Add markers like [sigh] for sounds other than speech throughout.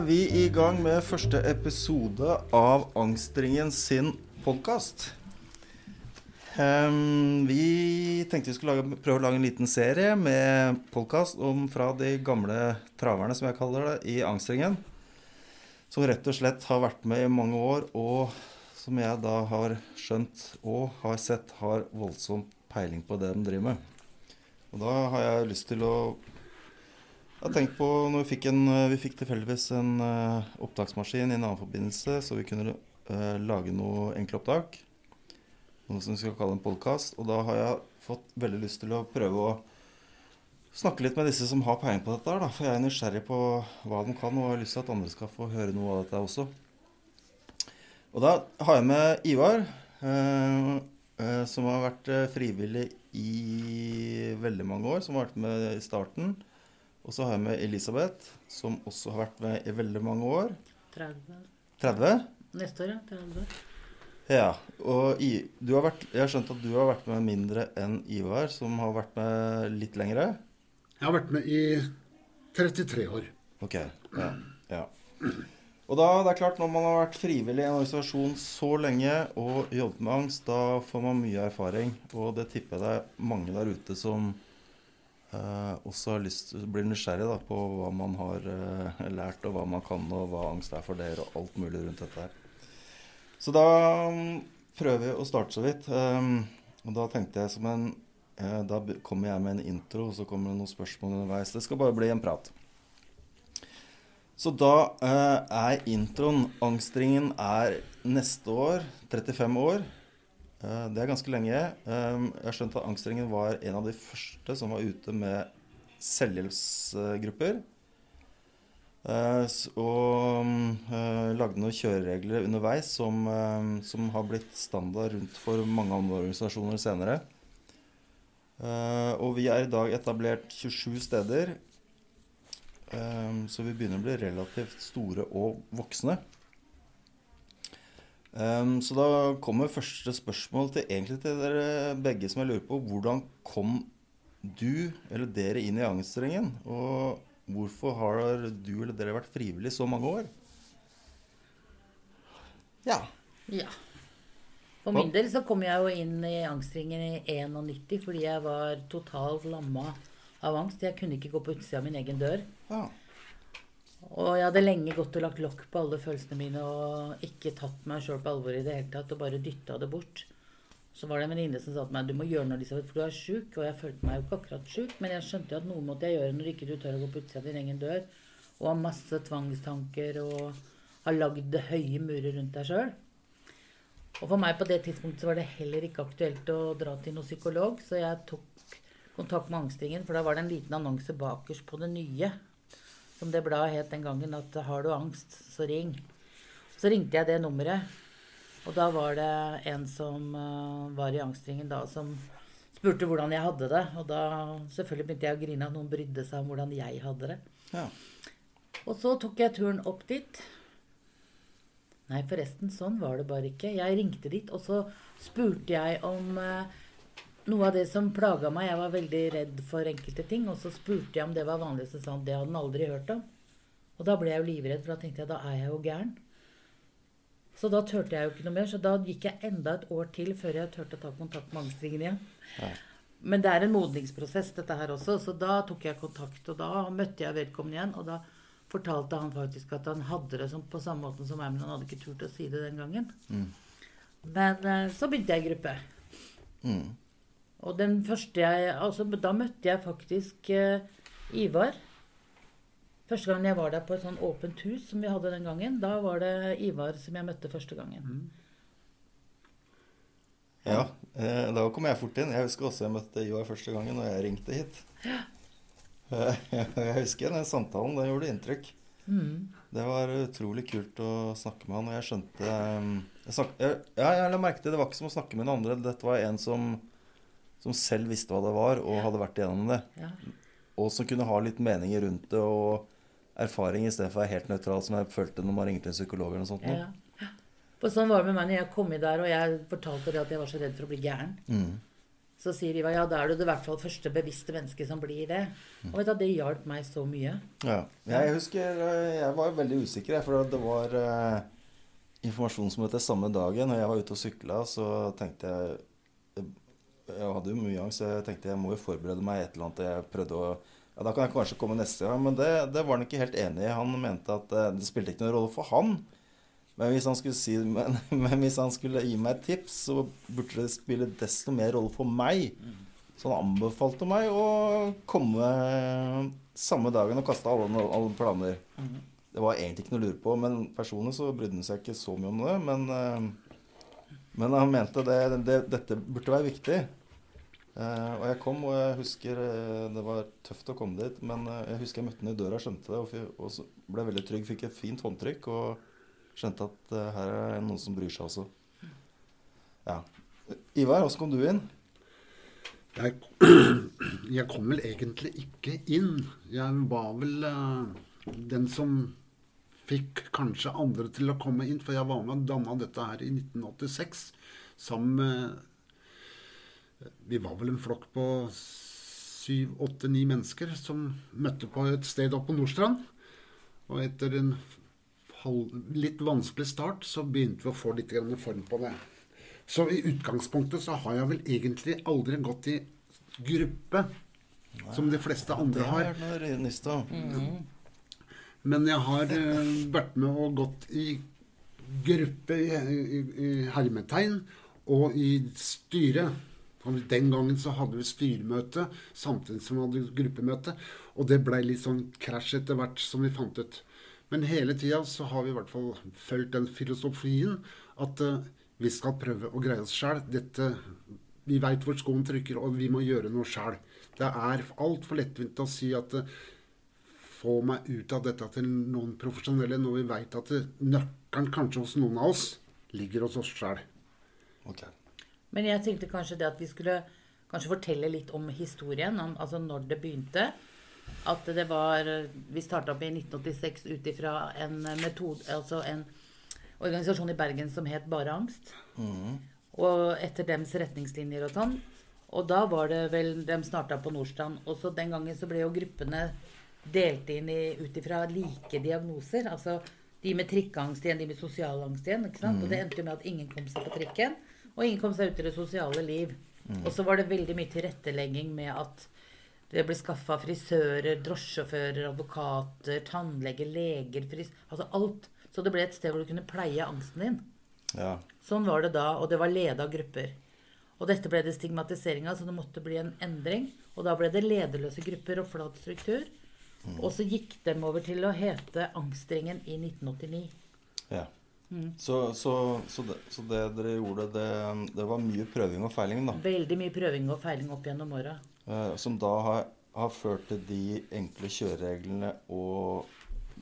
Er vi i gang med første episode av Angstringen sin podkast. vi tenkte vi skulle lage, prøve å lage en liten serie med podkast fra de gamle traverne, som jeg kaller det, i Angstringen. Som rett og slett har vært med i mange år, og som jeg da har skjønt og har sett har voldsom peiling på det de driver med. Og da har jeg lyst til å jeg har tenkt på når Vi fikk, en, vi fikk tilfeldigvis en uh, opptaksmaskin i en annen forbindelse, så vi kunne uh, lage noe enkle opptak. Noe som vi skal kalle en podkast. Og da har jeg fått veldig lyst til å prøve å snakke litt med disse som har peiling på dette. Da, for jeg er nysgjerrig på hva de kan, og har lyst til at andre skal få høre noe av dette også. Og da har jeg med Ivar, uh, som har vært frivillig i veldig mange år. Som har vært med i starten. Og så har jeg med Elisabeth, som også har vært med i veldig mange år. 30. 30? Neste år, ja. 30. Ja. Og I, har vært, jeg har skjønt at du har vært med mindre enn Ivar, som har vært med litt lengre? Jeg har vært med i 33 år. Ok, ja. ja. Og da, det er klart, når man har vært frivillig i en organisasjon så lenge og jobbet med angst, da får man mye erfaring. Og det tipper jeg det er mange der ute som Uh, også har lyst til å bli nysgjerrig da, på hva man har uh, lært, og hva man kan, og hva angst er for dere, og alt mulig rundt dette her. Så da um, prøver vi å starte så vidt. Um, og da tenkte jeg som en uh, Da kommer jeg med en intro, og så kommer det noen spørsmål underveis. Det skal bare bli en prat. Så da er introen Angstringen er neste år 35 år. Eh, det er ganske lenge. Eh, jeg har skjønt at Angstringen var en av de første som var ute med selvhjelpsgrupper. Eh, og lagde noen kjøreregler underveis som, som, har blitt standard rundt for mange andre organisasjoner senere. Og vi er i dag etablert 27 steder, så vi begynner å bli relativt store og voksne. Um, så da kommer første spørsmål til egentlig til dere begge som jeg lurer på. Hvordan kom du eller dere inn i angststrengen? Og hvorfor har du eller dere vært frivillig så mange år? Ja. ja. For min del så kom jeg jo inn i angstringen i 91 fordi jeg var totalt lamma av angst. Jeg kunne ikke gå på utsida av min egen dør. Ja. Og jeg hadde lenge gått og lagt lokk på alle følelsene mine og ikke tatt meg sjøl på alvor i det hele tatt og bare dytta det bort. Så var det en venninne som sa til meg du må gjøre noe, Elisabeth, for du er sjuk. Og jeg følte meg jo ikke akkurat sjuk, men jeg skjønte jo at noe måtte jeg gjøre når ikke du tør å gå på utsida av din egen dør og har masse tvangstanker og har lagd høye murer rundt deg sjøl. Og for meg på det tidspunktet så var det heller ikke aktuelt å dra til noen psykolog, så jeg tok kontakt med Angstringen, for da var det en liten annonse bakerst på det nye som det bladet het den gangen, at har du angst, så ring. Så ringte jeg det nummeret, og da var det en som uh, var i angstringen da, som spurte hvordan jeg hadde det. Og da selvfølgelig begynte jeg å grine at noen brydde seg om hvordan jeg hadde det. Ja. Og så tok jeg turen opp dit. Nei, forresten, sånn var det bare ikke. Jeg ringte dit, og så spurte jeg om uh, noe av det som plaga meg Jeg var veldig redd for enkelte ting. Og så spurte jeg om det var vanlig, så sa han det hadde han aldri hørt om. Og da ble jeg jo livredd, for da tenkte jeg da er jeg jo gæren. Så da turte jeg jo ikke noe mer. Så da gikk jeg enda et år til før jeg turte å ta kontakt med angstringen igjen. Ja. Men det er en modningsprosess, dette her også. Så da tok jeg kontakt, og da møtte jeg vedkommende igjen. Og da fortalte han faktisk at han hadde det på samme måte som meg, men han hadde ikke turt å si det den gangen. Mm. Men eh, så begynte jeg i gruppe. Mm. Og den første jeg Altså, da møtte jeg faktisk uh, Ivar. Første gangen jeg var der på et sånn åpent hus som vi hadde den gangen, da var det Ivar som jeg møtte første gangen. Mm. Ja, eh, da kom jeg fort inn. Jeg husker også jeg møtte Ivar første gangen når jeg ringte hit. Ja. [laughs] Jeg husker den samtalen. Den gjorde inntrykk. Mm. Det var utrolig kult å snakke med han. Og jeg skjønte eh, jeg snak, jeg, jeg, jeg la merke det var ikke som å snakke med noen andre. Dette var en som som selv visste hva det var, og hadde vært igjennom det. Ja. Og som kunne ha litt meninger rundt det og erfaring i stedet for å være helt nøytral, som jeg følte når man ringte en psykolog eller noe sånt. Ja. For sånn var det med meg når jeg kom i der og jeg fortalte det at jeg var så redd for å bli gæren. Mm. så sier Ivar ja, da er du det i hvert fall første bevisste mennesket som blir det. Og vet du, Det hjalp meg så mye. Ja. Jeg husker eh, jeg var veldig usikker, for det var eh, informasjonsmøte samme dagen. Og jeg var ute og sykla, så tenkte jeg Jeg hadde jo mye angst, så jeg tenkte jeg må jo forberede meg et eller annet. Jeg prøvde å ja, Da kan jeg kanskje komme neste gang. Men det, det var han ikke helt enig i. Han mente at uh, det spilte ikke noen rolle for han men hvis, si, [laughs] men, men hvis, han skulle gi meg et tips, så burde det spille desto mer rolle for meg. Så han anbefalte meg å komme samme dagen og kaste alle, alle planer. Det var egentlig ikke noe å lure på, men personlig så brydde han seg ikke så mye om det. Men, eh, men han mente det, det, dette burde være viktig. Uh, og jeg kom, og jeg husker uh, det var tøft å komme dit. Men uh, jeg husker jeg møtte ham i døra, skjønte det, og, og ble veldig trygg. Fikk et fint håndtrykk. og skjønte at her er det noen som bryr seg også. Ja. Ivar, hvordan kom du inn? Jeg, [clears throat] jeg, kom vel egentlig ikke inn. Jeg var vel den som fikk kanskje andre til å komme inn. For jeg var med og danna dette her i 1986 sammen med Vi var vel en flokk på syv, åtte, ni mennesker som møtte på et sted oppe på Nordstrand. Og etter en litt vanskelig start, så begynte vi å få litt form på det. Så i utgangspunktet så har jeg vel egentlig aldri gått i gruppe, Nei, som de fleste andre har. Mm. Men jeg har uh, vært med og gått i gruppe i, i, i hermetegn og i styre. Den gangen så hadde vi styremøte samtidig som vi hadde gruppemøte. Og det blei litt sånn krasj etter hvert, som vi fant ut. Men hele tida så har vi i hvert fall fulgt den filosofien at uh, vi skal prøve å greie oss sjæl. Vi veit hvor skoen trykker, og vi må gjøre noe sjæl. Det er altfor lettvint å si at uh, få meg ut av dette til noen profesjonelle, når vi veit at uh, nøkkelen kanskje hos noen av oss ligger hos oss sjæl. Okay. Men jeg tenkte kanskje det at vi skulle kanskje fortelle litt om historien, om, altså når det begynte at det var Vi starta opp i 1986 ut ifra en metode Altså en organisasjon i Bergen som het Bare angst. Mm. Og etter dems retningslinjer og sånn. Og da var det vel De starta på Nordstrand. Og så den gangen så ble jo gruppene delt inn ut ifra like diagnoser. Altså de med trikkeangst igjen, de med sosial angst igjen. ikke sant? Mm. Og det endte jo med at ingen kom seg på trikken. Og ingen kom seg ut i det sosiale liv. Mm. Og så var det veldig mye tilrettelegging med at det ble skaffa frisører, drosjesjåfører, advokater, tannleger, leger fris Altså alt. Så det ble et sted hvor du kunne pleie angsten din. Ja. Sånn var det da, og det var leda grupper. Og dette ble det stigmatisering av, så det måtte bli en endring. Og da ble det lederløse grupper og flat struktur. Mm. Og så gikk de over til å hete Angstringen i 1989. Ja. Mm. Så, så, så, det, så, det, dere gjorde, det, det, var mye prøving og feiling, da? Veldig mye prøving og feiling opp gjennom åra. Eh, som da har, har, ført til de enkle kjørereglene og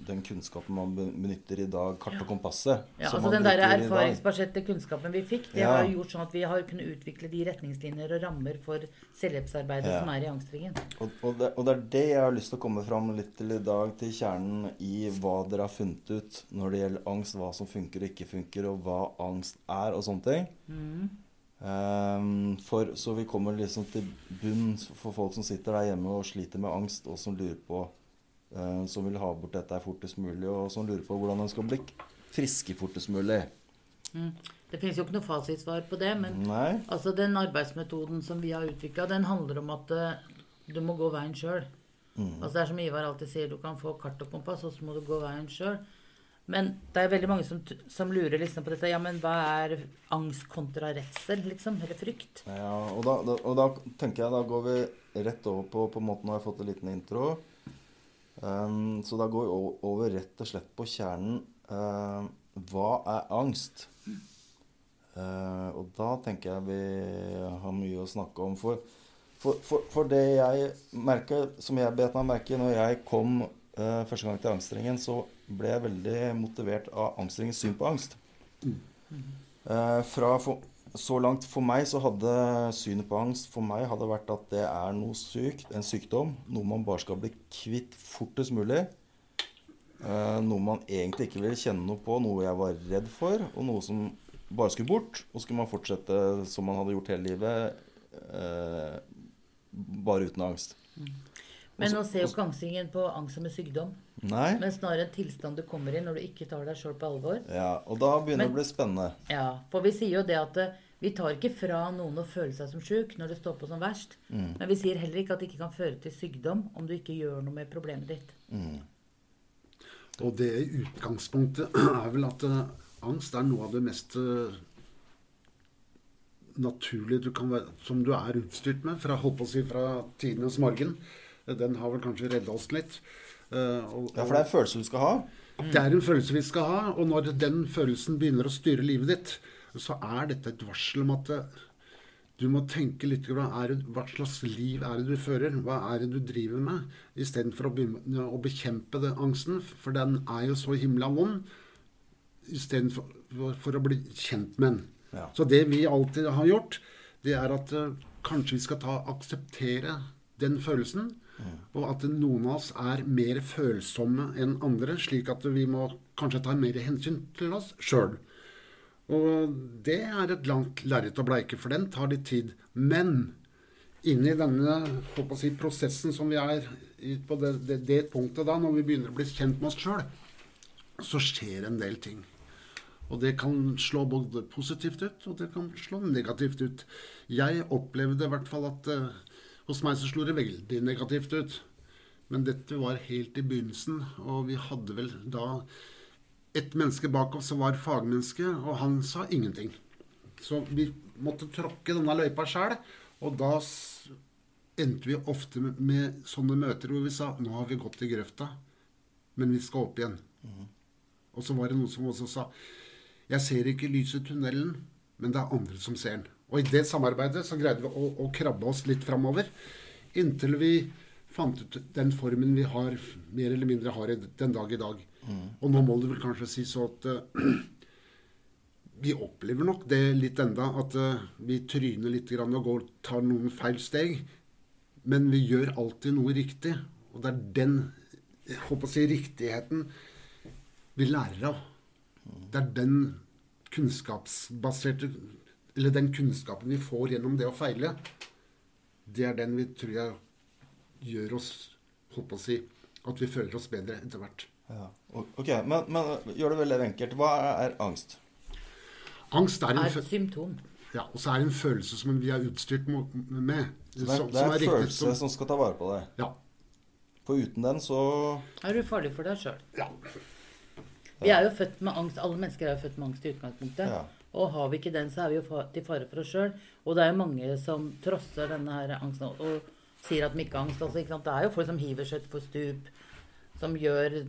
den kunnskapen man benytter i dag, kart og kompasset. Ja, altså Den der erfaringsbaserte kunnskapen vi fikk, det ja. har gjort sånn at vi har kunnet utvikle de retningslinjer og rammer for selvhjelpsarbeidet ja. som er i Angstringen. Og, og, det, og, det, er det jeg har lyst til å komme fram litt til i dag, til kjernen i hva dere har funnet ut når det gjelder angst, hva som funker og ikke funker, og hva angst er, og sånne ting. Mm. Um, for, så vi kommer liksom til bunn for folk som sitter der hjemme og sliter med angst, og som lurer på Som vil ha bort dette fortest mulig, og som lurer på hvordan en skal bli friske fortest mulig. Mm. Det finnes jo ikke noe fasitsvar på det, men altså den arbeidsmetoden som vi har utvikla, den handler om at uh, du må gå veien sjøl. Mm. Altså det er som Ivar alltid sier, du kan få kart og kompass, og så må du gå veien sjøl. Men det er veldig mange som, som, lurer liksom på dette. Ja, men hva er angst kontra redsel, liksom? Eller frykt? Ja, og da, da, og da, tenker jeg da går vi rett over på på en måte Nå har jeg fått en liten intro. Um, så da går vi over rett og slett på kjernen. Uh, hva er angst? Uh, og da tenker jeg vi har mye å snakke om. For, for, for, for det jeg merker, som jeg bet meg merke når jeg kom uh, første gang til Angstringen, så ble jeg veldig motivert av angstringens syn på angst. Uh, fra for, så langt for meg så hadde synet på angst for meg hadde vært at det er noe sykt, en sykdom. Noe man bare skal bli kvitt fortest mulig. Uh, noe man egentlig ikke ville kjenne noe på, noe jeg var redd for, og noe som bare skulle bort. Og skulle man fortsette som man hadde gjort hele livet, eh, bare uten angst. Mm. Men nå ser jo ikke angstingen på angst som en sykdom. Nei. Men snarere en tilstand du kommer i når du ikke tar deg sjøl på alvor. Ja, Og da begynner Men, det å bli spennende. Ja, for vi sier jo det at eh, vi tar ikke fra noen å føle seg som sjuk når det står på som verst. Mm. Men vi sier heller ikke at det ikke kan føre til sykdom om du ikke gjør noe med problemet ditt. Mm. Og det utgangspunktet er vel at uh, angst er noe av det mest uh, naturlige du kan være, som du er utstyrt med, fra, holdt på å si, fra tidenes morgen. Den har vel kanskje redda oss litt. Uh, og, ja, for det er en følelse du skal ha? Det er en følelse vi skal ha. Og når den følelsen begynner å styre livet ditt, så er dette et varsel om at eh, du må tenke litt hva, hva slags liv er det du fører? Hva er det du driver med? Istedenfor å, å bekjempe den angsten, for den er jo så himla vond. Istedenfor for, å bli kjent med den. Ja. Så det vi alltid har gjort, det er at uh, kanskje vi skal ta, akseptere den følelsen. ja. Og at noen av oss er mer følsomme enn andre, slik at vi må kanskje ta mer hensyn til oss sjøl. Og det er et langt lerret å bleike, for den tar litt tid. Men inni denne si, prosessen som vi er på det, det, det, punktet da, når vi begynner å bli kjent med oss sjøl, så skjer en del ting. Og det kan slå både positivt ut, og det kan slå negativt ut. Jeg opplevde i hvert fall at uh, hos meg så slo det veldig negativt ut. Men dette var helt i begynnelsen, og vi hadde vel da et menneske bak oss som var fagmenneske, og han sa ingenting. Så vi måtte tråkke denne løypa sjæl, og da endte vi ofte med, med, sånne møter hvor vi sa nå har vi gått i grøfta, men vi skal opp igjen. Mm. Og så var det noen som også sa jeg ser ikke lyset i tunnelen, men det er andre som ser den. Og i det samarbeidet så greide vi å, å krabbe oss litt framover inntil vi fant ut den formen vi har, mer eller mindre har den dag i dag. Mm. Og nå må det vel kanskje si så at uh, [clears throat] vi opplever nok det litt enda, at uh, vi tryner litt og går, tar noen feil steg. Men vi gjør alltid noe riktig. Og det er den jeg håper å si, riktigheten vi lærer av. Det er den kunnskapsbaserte Eller den kunnskapen vi får gjennom det å feile. Det er den vi tror jeg gjør oss håper å si, At vi føler oss bedre etter hvert. Ja. Ok, men, men, gjør det veldig enkelt. Hva er angst? Angst er, er et symptom. Ja, og så er det en følelse som vi er utstyrt med. Så det er, som, det er en følelse som, som, skal ta vare på deg? Ja. For uten den så Er du farlig for deg sjøl? Ja. Vi er jo født med angst. Alle mennesker er jo født med angst i utgangspunktet. Ja. Og har vi ikke den, så er vi jo til fare for oss sjøl. Og det er jo mange som trosser denne her angsten og, og sier at de ikke har angst. Altså, det er jo folk som hiver seg utfor stup, som gjør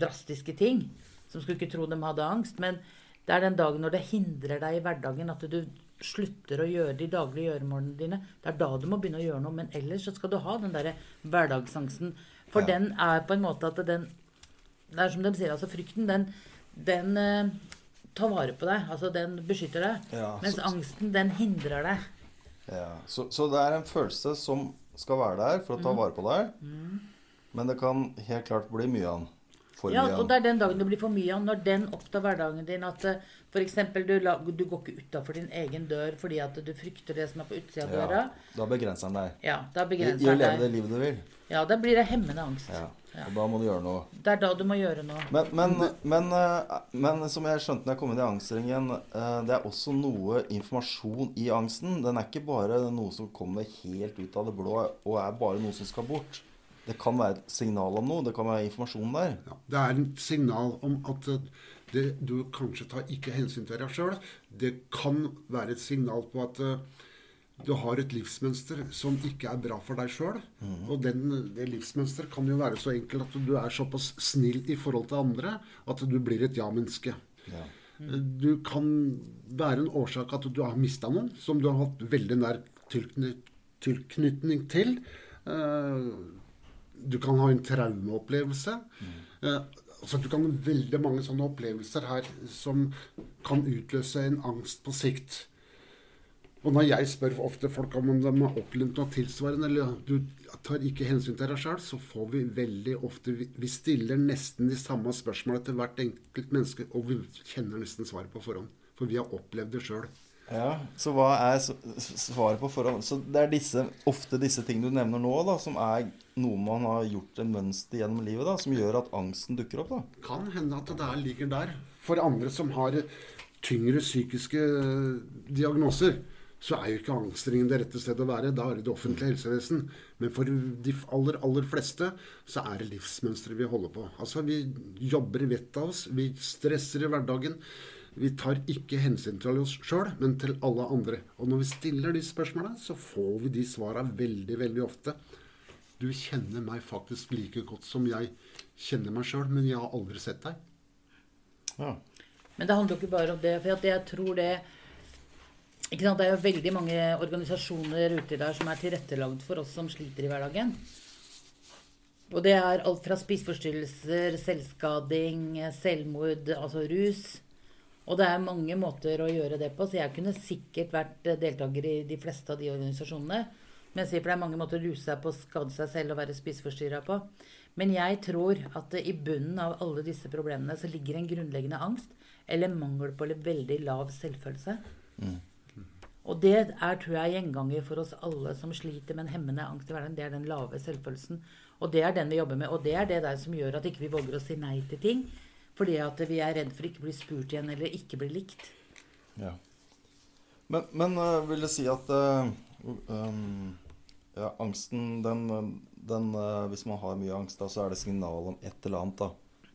drastiske ting. Som skulle ikke tro de hadde angst. Men det er den dagen når det hindrer deg i hverdagen, at du slutter å gjøre de daglige gjøremålene dine. Det er da du må begynne å gjøre noe. Men ellers så skal du ha den derre hverdagsangsten. For ja. den er på en måte at den Det er som de sier, altså frykten, den, den uh, tar vare på deg. Altså den beskytter deg. Ja, mens så, angsten, den hindrer deg. Ja, så, så, det er en følelse som skal være der for å ta mm. vare på deg. Mm. Men det kan helt klart bli mye av den for ja, mye av. Og det er den dagen det blir for mye av. Når den opptar hverdagen din at eh, f.eks. Du, du går ikke utafor din egen dør fordi at du frykter det som er på utsida av døra. Da begrenser den deg. Ja, da begrenser den deg. leve det livet du vil. Ja, da blir det hemmende angst. Ja. Ja. Og da må du gjøre noe. Det er da du må gjøre noe. Men, men, men, eh, men som jeg skjønte når jeg kom inn i angstringen, eh, det er også noe informasjon i angsten. Den er ikke bare noe som kommer helt ut av det blå og er bare noe som skal bort. Det kan være et signal om noe. Det kan være informasjon der. Ja, det er et signal om at det, du kanskje tar ikke hensyn til deg sjøl. Det kan være et signal på at uh, du har et livsmønster som ikke er bra for deg sjøl. Mm. Og den, det livsmønsteret kan jo være så enkelt at du er såpass snill i forhold til andre at du blir et ja-menneske. Ja. Mm. Du kan være en årsak at du har mista noen som du har hatt veldig nær tilknytning til. Uh, du kan ha en traumeopplevelse. Mm. Eh, altså Du kan ha veldig mange sånne opplevelser her som kan utløse en angst på sikt. Og når jeg spør ofte folk om de har opplevd noe tilsvarende, eller du tar ikke hensyn til deg sjøl, så får vi veldig ofte Vi stiller nesten de samme spørsmålene til hvert enkelt menneske, og vi kjenner nesten svaret på forhånd. For vi har opplevd det sjøl. Ja, Så hva er svaret på forhånd? Så det er disse, ofte disse ting du nevner nå, da, som er noe man har gjort en mønster gjennom livet, da, som gjør at angsten dukker opp? da? Kan hende at det der ligger der. For andre som har tyngre psykiske diagnoser, så er jo ikke angstringen det rette stedet å være. Da er det det offentlige helsevesen. Men for de aller, aller fleste så er det livsmønsteret vi holder på. Altså, vi jobber i vettet av oss. Vi stresser i hverdagen. Vi tar ikke hensyn til oss sjøl, men til alle andre. Og når vi stiller de spørsmåla, så får vi de svara veldig, veldig ofte. Du kjenner meg faktisk like godt som jeg kjenner meg sjøl, men jeg har aldri sett deg. Ja. Men det handler jo ikke bare om det. For jeg tror det Det er jo veldig mange organisasjoner ute der som er tilrettelagd for oss som sliter i hverdagen. Og det er alt fra spiseforstyrrelser, selvskading, selvmord, altså rus. Og det er mange måter å gjøre det på, så jeg kunne sikkert vært deltaker i de fleste av de organisasjonene. Men jeg sier for det er mange måter å ruse seg på, skade seg selv og være spiseforstyrra på. Men jeg tror at i bunnen av alle disse problemene så ligger en grunnleggende angst eller mangel på eller veldig lav selvfølelse. Mm. Og det er, tror jeg, gjenganger for oss alle som sliter med en hemmende angst i hverdagen. Det er den lave selvfølelsen. Og det er den vi jobber med. Og det er det der som gjør at ikke vi ikke våger å si nei til ting. Fordi at vi er redd for ikke å bli spurt igjen eller ikke bli likt. Ja. Men, men uh, vil det si at uh, um, ja, angsten, den, den uh, Hvis man har mye angst, da, så er det signal om et eller annet. da.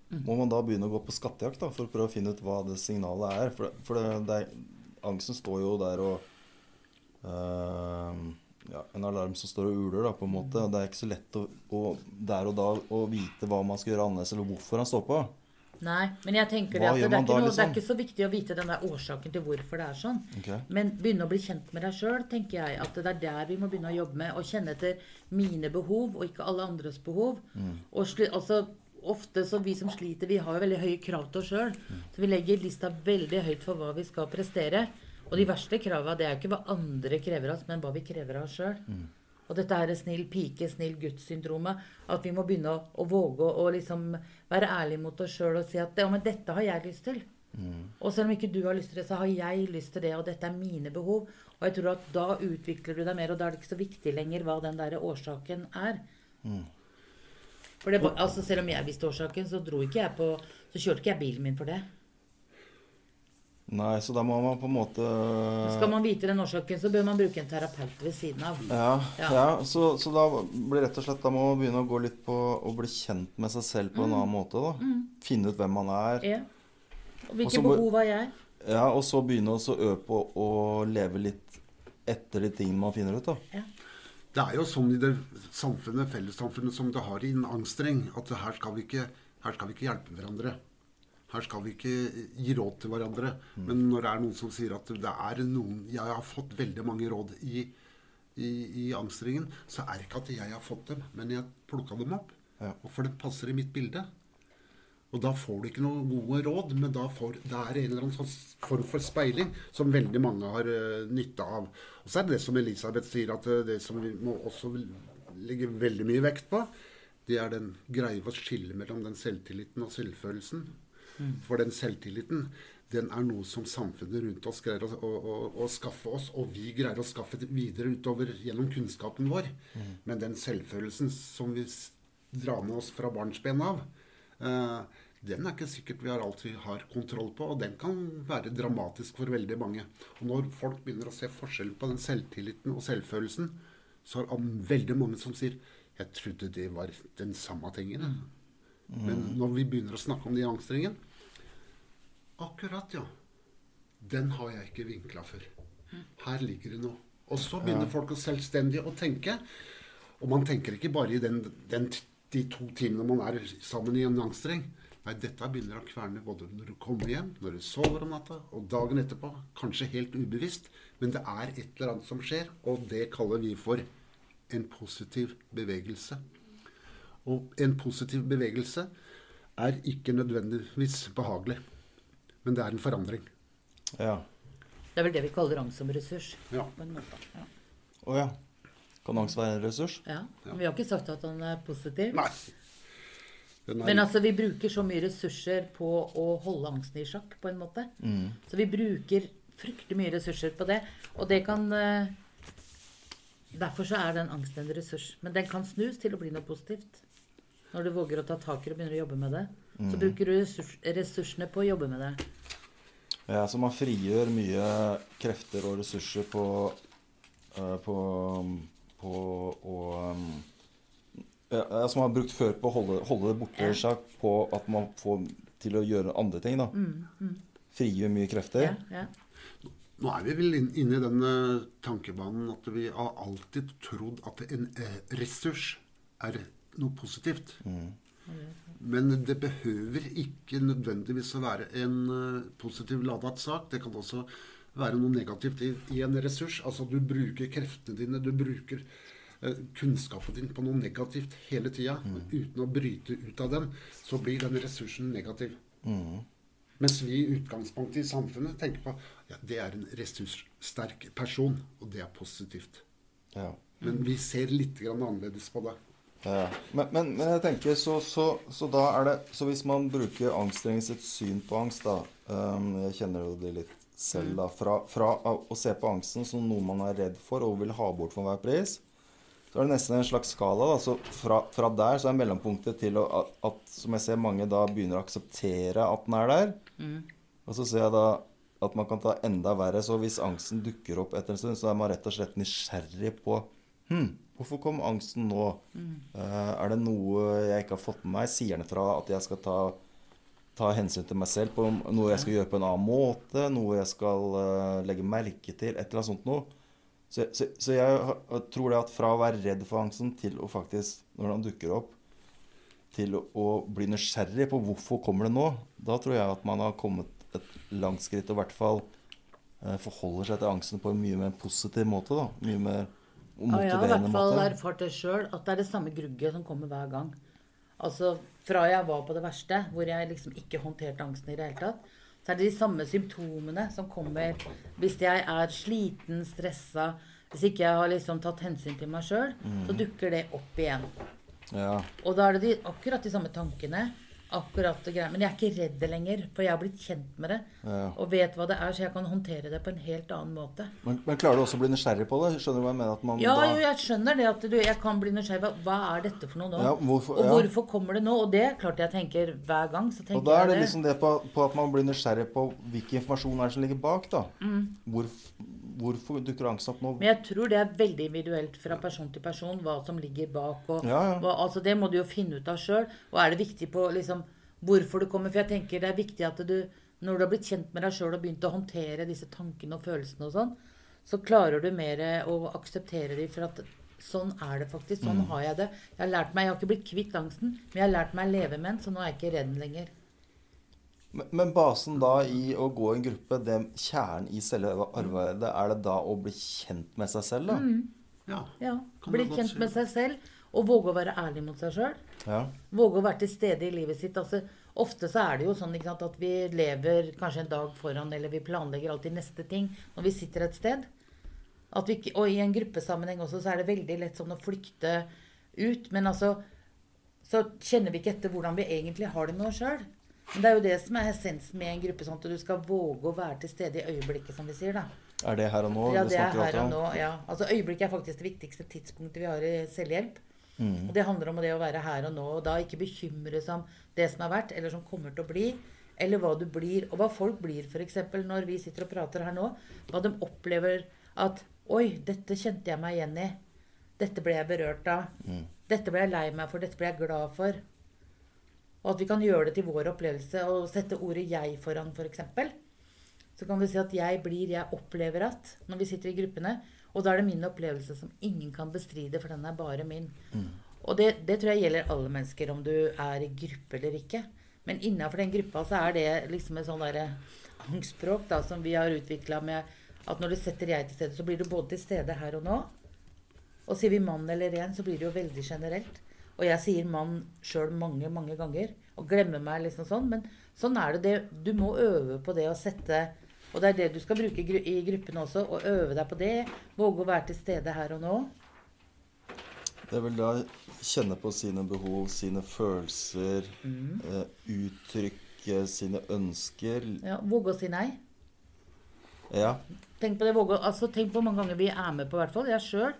Mm. Må man da begynne å gå på skattejakt da, for å prøve å finne ut hva det signalet er? For, for det, det angsten står jo der og ja, En alarm som står og uler, da, på en måte. Det er ikke så lett å, å, der og da å vite hva man skal gjøre annerledes, eller hvorfor han står på. Nei, men jeg tenker det, det, er noe, liksom? det, er ikke så viktig å vite den der årsaken til hvorfor det er sånn. Okay. Men begynne å bli kjent med deg sjøl, tenker jeg. At det er der vi må begynne å jobbe med. Å kjenne etter mine behov, og ikke alle andres behov. Mm. Og altså, ofte så vi som sliter, vi har jo veldig høye krav til oss sjøl. Mm. Så vi legger lista veldig høyt for hva vi skal prestere. Og de verste krava, det er jo ikke hva andre krever av oss, men hva vi krever av oss sjøl. Mm. Og dette er snill pike, snill gutt-syndromet. At vi må begynne å, å våge å liksom være ærlige mot oss sjøl og si at ja, men dette har jeg lyst til. Mm. Og selv om ikke du har lyst til det, så har jeg lyst til det, og dette er mine behov. Og jeg tror at da utvikler du deg mer, og da er det ikke så viktig lenger hva den der årsaken er. Mm. For det, altså Selv om jeg visste årsaken, så dro ikke jeg på Så kjørte ikke jeg bilen min for det. Nei, så da må man på en måte Skal man vite den årsaken, så bør man bruke en terapeut ved siden av. Ja, ja. ja så, så, da blir rett og slett Da må man begynne å gå litt på å bli kjent med seg selv på mm. en annen måte. da. Mm. Finne ut hvem man er. Ja. Og hvilke Også, behov har jeg? Ja, og så begynne å øve på å leve litt etter de tingene man finner ut. da. Ja. Det er jo sånn i det samfunnet, fellessamfunnet som det har i en angstreng, at her skal vi ikke, her skal vi ikke hjelpe hverandre. Her skal vi ikke gi råd til hverandre. Mm. Men når det er noen som sier at det er noen Jeg har fått veldig mange råd i, i, i angstringen. Så er det ikke at jeg har fått dem, men jeg plukka dem opp. Ja. Og for det passer i mitt bilde. Og da får du ikke noen gode råd, men da får, det er en eller annen sånn form for speiling som veldig mange har uh, nytte av. Og så er det det som Elisabeth sier, at uh, det som vi må også legge veldig mye vekt på, det er den greie å skille mellom den selvtilliten og selvfølelsen. Mm. For den selvtilliten den er noe som samfunnet rundt oss greier å, å, å, å, skaffe oss, og vi greier å skaffe det videre utover gjennom kunnskapen vår. Mm. Men den selvfølelsen som vi drar med oss fra barnsben av, eh, den er ikke sikkert vi har alltid har kontroll på, og den kan være dramatisk for veldig mange. Og når folk begynner å se forskjell på den selvtilliten og selvfølelsen, så er det veldig mange som sier 'Jeg trodde det var den samme tingen'. Mm. Men når vi begynner å snakke om de angstringene Akkurat, ja. Den har jeg ikke vinkla før. Her ligger det noe. Og så begynner folk å selvstendig å tenke. Og man tenker ikke bare i den, den, de to timene man er sammen i en angstring. Nei, dette begynner å kverne både når du kommer hjem, når du sover om natta, og dagen etterpå. Kanskje helt ubevisst, men det er et eller annet som skjer, og det kaller vi for en positiv bevegelse. Og en positiv bevegelse er ikke nødvendigvis behagelig. Men det er en forandring. Ja. Det er vel det vi kaller angst som ressurs. Ja. På en måte. Ja. Oh, ja. Kan angst være en ressurs? Ja. ja. Vi har ikke sagt at den er positiv. Nei. Er... Men altså, vi bruker så mye ressurser på å holde angsten i sjakk, på en måte. Mm. Så vi bruker fryktelig mye ressurser på det. Og det kan eh, Derfor så er den angsten en ressurs. Men den kan snus til å bli noe positivt. Når du våger å ta tak i det og begynner å jobbe med det. Så Mm. bruker du ressurs, ressursene på å jobbe med det. Ja, så man frigjør mye krefter og ressurser på eh, på, på å um, ja, Som man har brukt før på å holde, holde det borte Ja. sjakk, på at man får til å gjøre andre ting. da. Frigjør mye krefter. Ja, ja. Nå er vi vel inne i den eh, tankebanen at vi har alltid trodd at en eh, ressurs er noe positivt. Men det behøver ikke nødvendigvis å være en eh, positiv ladet sak. Det kan også være noe negativt i, i en ressurs. Altså du bruker kreftene dine, du bruker eh, kunnskapen din på noe negativt hele tida. Uten å bryte ut av den, så blir den ressursen negativ. Mens vi i utgangspunktet i samfunnet tenker på ja, det er en ressurssterk person, og det er positivt. Ja. Men vi ser litt annerledes på det. Ja. Men, men, men jeg tenker så, så, så da er det Så hvis man bruker anstrengt sitt syn på angst, da um, Jeg kjenner jo det litt selv, da. Fra, fra å se på angsten som noe man er redd for og vil ha bort for enhver pris, så er det nesten en slags skala. da, så Fra, fra der så er mellompunktet til å, at, at, som jeg ser mange da begynner å akseptere at den er der. Og så ser jeg da at man kan ta enda verre. Så hvis angsten dukker opp etter en stund, så er man rett og slett nysgjerrig på hm, Hvorfor kom angsten nå? Eh, er det noe jeg ikke har fått med meg? Sier den fra at jeg skal ta, ta hensyn til meg selv på noe jeg skal gjøre på en annen måte? Noe jeg skal uh, legge merke til? Et eller annet sånt noe. Så, så, så jeg tror det at fra å være redd for angsten til å faktisk, når den dukker opp, til å, å bli nysgjerrig på hvorfor kommer det nå, da tror jeg at man har kommet et langt skritt og i hvert fall eh, forholder seg til angsten på en mye mer positiv måte. da. Mye mer Og jeg har i hvert fall erfart det sjøl, at det er det samme grugget som kommer hver gang. Altså fra jeg var på det verste, hvor jeg liksom ikke håndterte angsten i det hele tatt, så er det de samme symptomene som kommer hvis jeg er sliten, stressa, hvis ikke jeg har liksom tatt hensyn til meg sjøl, så dukker det opp igjen. Ja. Og da er det de, akkurat de samme tankene. Akkurat det greia. Men jeg er ikke redd det lenger, for jeg har blitt kjent med det. Ja. Og vet hva det er, så jeg kan håndtere det på en helt annen måte. Men, men klarer du også å bli nysgjerrig på det? Skjønner du hva jeg mener? At man Ja, da, jo, jeg skjønner det at du, jeg kan bli nysgjerrig. Hva, er dette for noe nå? Ja, hvorfor- og hvorfor kommer det nå? Og det klart jeg tenker hver gang. Og da er det, det liksom det på, på at man blir nysgjerrig på hvilken informasjon er det som ligger bak. da. Mm. hvorfor dukker angsten opp nå? Men jeg tror det er veldig individuelt fra person til person hva som ligger bak. Og, Ja, ja. Hva, altså Det må du jo finne ut av sjøl. Og er det viktig på liksom, hvorfor du kommer For jeg tenker det er viktig at du, når du har blitt kjent med deg sjøl og begynt å håndtere disse tankene og følelsene og sånn, så klarer du mer å akseptere dem for at sånn er det faktisk. Sånn Mm. har jeg det. Jeg har lært meg, jeg har ikke blitt kvitt angsten, men jeg har lært meg å leve med den, så nå er jeg ikke redd lenger. Men, basen da i å gå i en gruppe, det kjernen i selve arbeidet, er det da å bli kjent med seg selv? da? Ja. Ja, Bli kjent med seg selv og våge å være ærlig mot seg sjøl. Ja. Våge å være til stede i livet sitt. Altså, ofte så er det jo sånn ikke sant, at vi lever kanskje en dag foran, eller vi planlegger alltid neste ting når vi sitter et sted. At vi, og i en gruppesammenheng også, så er det veldig lett sånn å flykte ut. Men altså så kjenner vi ikke etter hvordan vi egentlig har det med oss sjøl. Men det er jo det som er essensen med en gruppe. sånn at du skal våge å være til stede i øyeblikket, som vi sier. da. Er det her og nå? Ja, det er her og nå. ja. Altså Øyeblikket er faktisk det viktigste tidspunktet vi har i selvhjelp. Mm. Og Det handler om det å være her og nå, og da ikke bekymre seg om det som har vært, eller som kommer til å bli, eller hva du blir, og hva folk blir, f.eks. når vi sitter og prater her nå. Hva de opplever at Oi, dette kjente jeg meg igjen i. Dette ble jeg berørt av. Mm. Dette ble jeg lei meg for. Dette ble jeg glad for. Og at vi kan gjøre det til vår opplevelse og sette ordet 'jeg' foran, f.eks. Så kan vi si at jeg blir, jeg opplever at, når vi sitter i gruppene. Og da er det min opplevelse som ingen kan bestride, for den er bare min. Og det, det tror jeg gjelder alle mennesker, om du er i gruppe eller ikke. Men innafor den gruppa så er det liksom et sånn derre angstspråk da, som vi har utvikla med at når du setter jeg til stede, så blir du både til stede her og nå. Og sier vi mann eller ren, så blir det jo veldig generelt. Og jeg sier mann sjøl mange, mange ganger. Og glemmer meg liksom sånn. Men sånn er det. det. Du må øve på det å sette Og det er det du skal bruke i gru- i gruppen også. Å øve deg på det. Våge å være til stede her og nå. Det vil da kjenne på sine behov, sine følelser, Mm. eh, uttrykke sine ønsker. Ja, våge å si nei. Ja. Tenk på det, våge, altså, tenk på hvor mange ganger vi er med på, i hvert fall. Jeg sjøl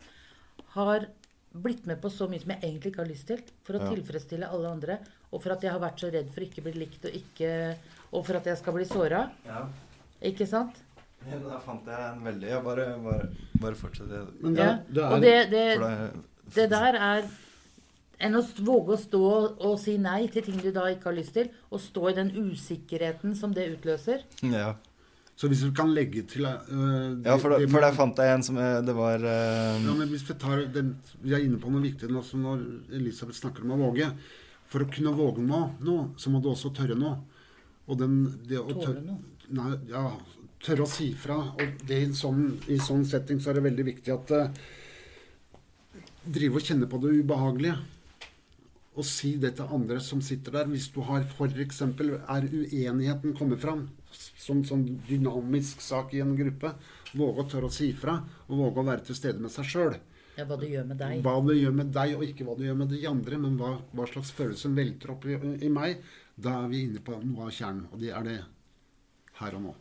har blitt med på så mye som jeg egentlig ikke har lyst til. For å Ja. tilfredsstille alle andre. Og for at jeg har vært så redd for ikke å bli likt, og, ikke, og for at jeg skal bli såra. ja. Ikke sant? Ja, Da fant jeg en veldig ja, Bare, bare, bare fortsett. det. Men er- det er, Og det, det, For det, det der er enn å våge å stå og si nei til ting du da ikke har lyst til, og stå i den usikkerheten som det utløser. ja. Så hvis du kan legge til øh, ja, for, da, det, det for der fant jeg en som eh, Det var uh, Ja, men hvis Vi tar den, vi er inne på noe viktig nå, som når Elisabeth snakker om å våge. For å kunne våge noe, så må du også tørre noe. Og den, det å tørre, noe. nei, ja, tørre å si fra. Og det i en sånn, i sånn setting så er det veldig viktig at uh, Drive og kjenne på det ubehagelige. Og si det til andre som sitter der. Hvis du har f.eks. er uenigheten kommet fram som sånn dynamisk sak i en gruppe, våge å tørre å si fra. Og våge å være til stede med seg sjøl. Ja, hva det gjør med deg. Hva det gjør med deg, og ikke hva det gjør med de andre, men hva, hva slags følelse velter opp i, i meg. Da er vi inne på noe av kjernen, og det er det her og nå.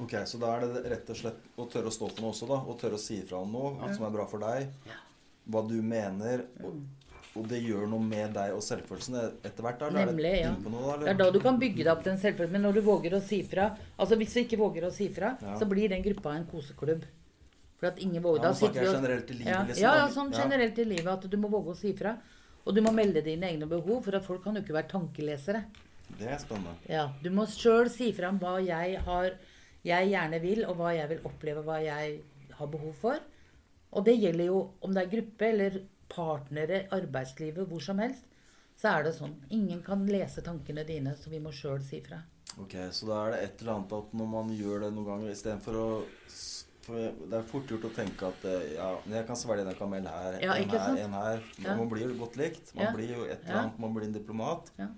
Ok, Så da er det rett og slett å tørre å stå for noe også, da. Og tørre å si ifra om noe som er bra for deg. Hva du mener. Og, og det gjør noe med deg og selvfølelsen etter hvert. da, det Nemlig, ja. inne noe, Det er da du kan bygge deg opp den selvfølelsen. Men når du våger å si fra Altså hvis du ikke våger å si fra, Ja. så blir den gruppa en koseklubb. For at ingen våger Ja, da snakker jeg generelt i livet, ja, liksom, Ja, ja, sånn generelt i livet. At du må våge å si fra. Og du må melde dine egne behov, for at folk kan jo ikke være tankelesere. Det er spennende. Ja, Du må sjøl si fra om hva jeg har jeg gjerne vil, og hva jeg vil oppleve, hva jeg har behov for. Og det gjelder jo om det er gruppe eller partnere, arbeidslivet, hvor som helst. Så er det sånn. Ingen kan lese tankene dine, så vi må sjøl si fra. Ok, Så da er det et eller annet at når man gjør det noen ganger istedenfor å for Det er fort gjort å tenke at eh, ja, jeg kan svelge en kamel her, Ja, en her, sant? en her. Ja. Man blir jo godt likt. Man blir jo et eller annet, man blir en diplomat. Ja.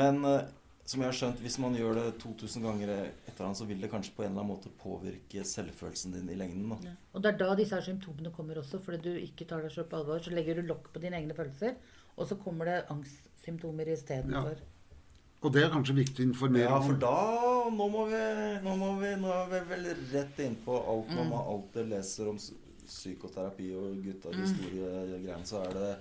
Men eh, som jeg har skjønt, hvis man gjør det 2000 ganger et eller annet, så vil det kanskje på en eller annen måte påvirke selvfølelsen din i lengden. da. Ja. Og det er da disse her symptomene kommer også, fordi du ikke tar deg selv på alvor. Så legger du lokk på dine egne følelser, og så kommer det angstsymptomer istedenfor. Og det er kanskje viktig å informere Ja, for da Nå må vi Nå, må vi, nå er vi vel rett inn på alt når Mm. man alltid leser om psykoterapi og gutta Mm. historiegreiene, så er det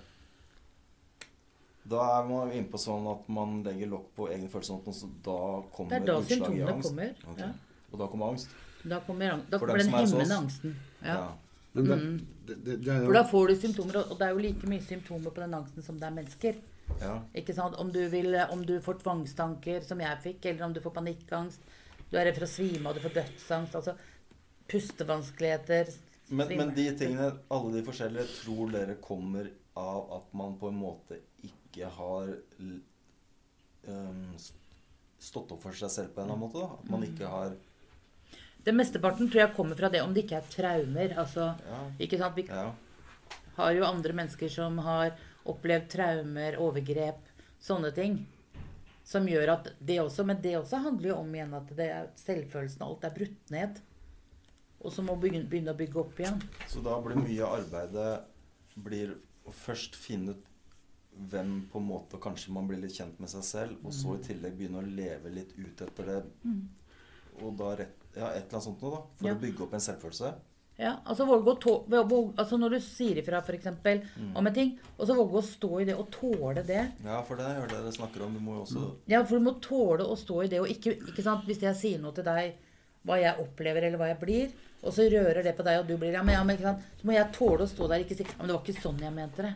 Da er man inne på sånn at man legger lokk på egne følelser, og så da Det kommer er da utslag i symptomene angst. kommer. okay. Ja. Og da kommer angst. Da kommer, ang- da kommer den er hemmende angsten. Ja. Men det, Mm. det, det, det For da får du symptomer, og det er jo like mye symptomer på den angsten som det er mennesker. Ja. Ikke sant? Om du, vil, om du får tvangstanker, som jeg fikk, eller om du får panikkangst, du er redd for å svime av, du får dødsangst, altså pustevanskeligheter Men, men de tingene, alle de forskjellige, tror dere kommer av at man på en måte ikke har um, stått opp for seg selv på en eller annen måte? da? At man ikke har Det mesteparten tror jeg kommer fra det om det ikke er traumer. Altså, Ja. ikke sant? Vi ja. har jo andre mennesker som har opplevd traumer, overgrep, sånne ting. Som gjør at det også Men det også handler jo om igjen at det er selvfølelsen og alt er brutt ned. Og så må begynne, begynne å bygge opp igjen. Så da blir mye av arbeidet blir å først finne ut hvem på en måte Kanskje man blir litt kjent med seg selv, og så i tillegg begynne å leve litt ut etter det. Og da rett, ja, et eller annet sånt noe, da. For Ja. å bygge opp en selvfølelse. Ja, altså våge å tå, altså Når du sier ifra for eksempel, om en ting, og så våge å stå i det og tåle det. Ja, for det er det dere snakker om. Du må jo også Ja, for du må tåle å stå i det. Og ikke, ikke sant, Hvis jeg sier noe til deg, hva jeg opplever eller hva jeg blir, og så rører det på deg, og du blir ja, men, ja, men, ikke sant? Så må jeg tåle å stå der og ikke si ja, men det var ikke sånn jeg mente det.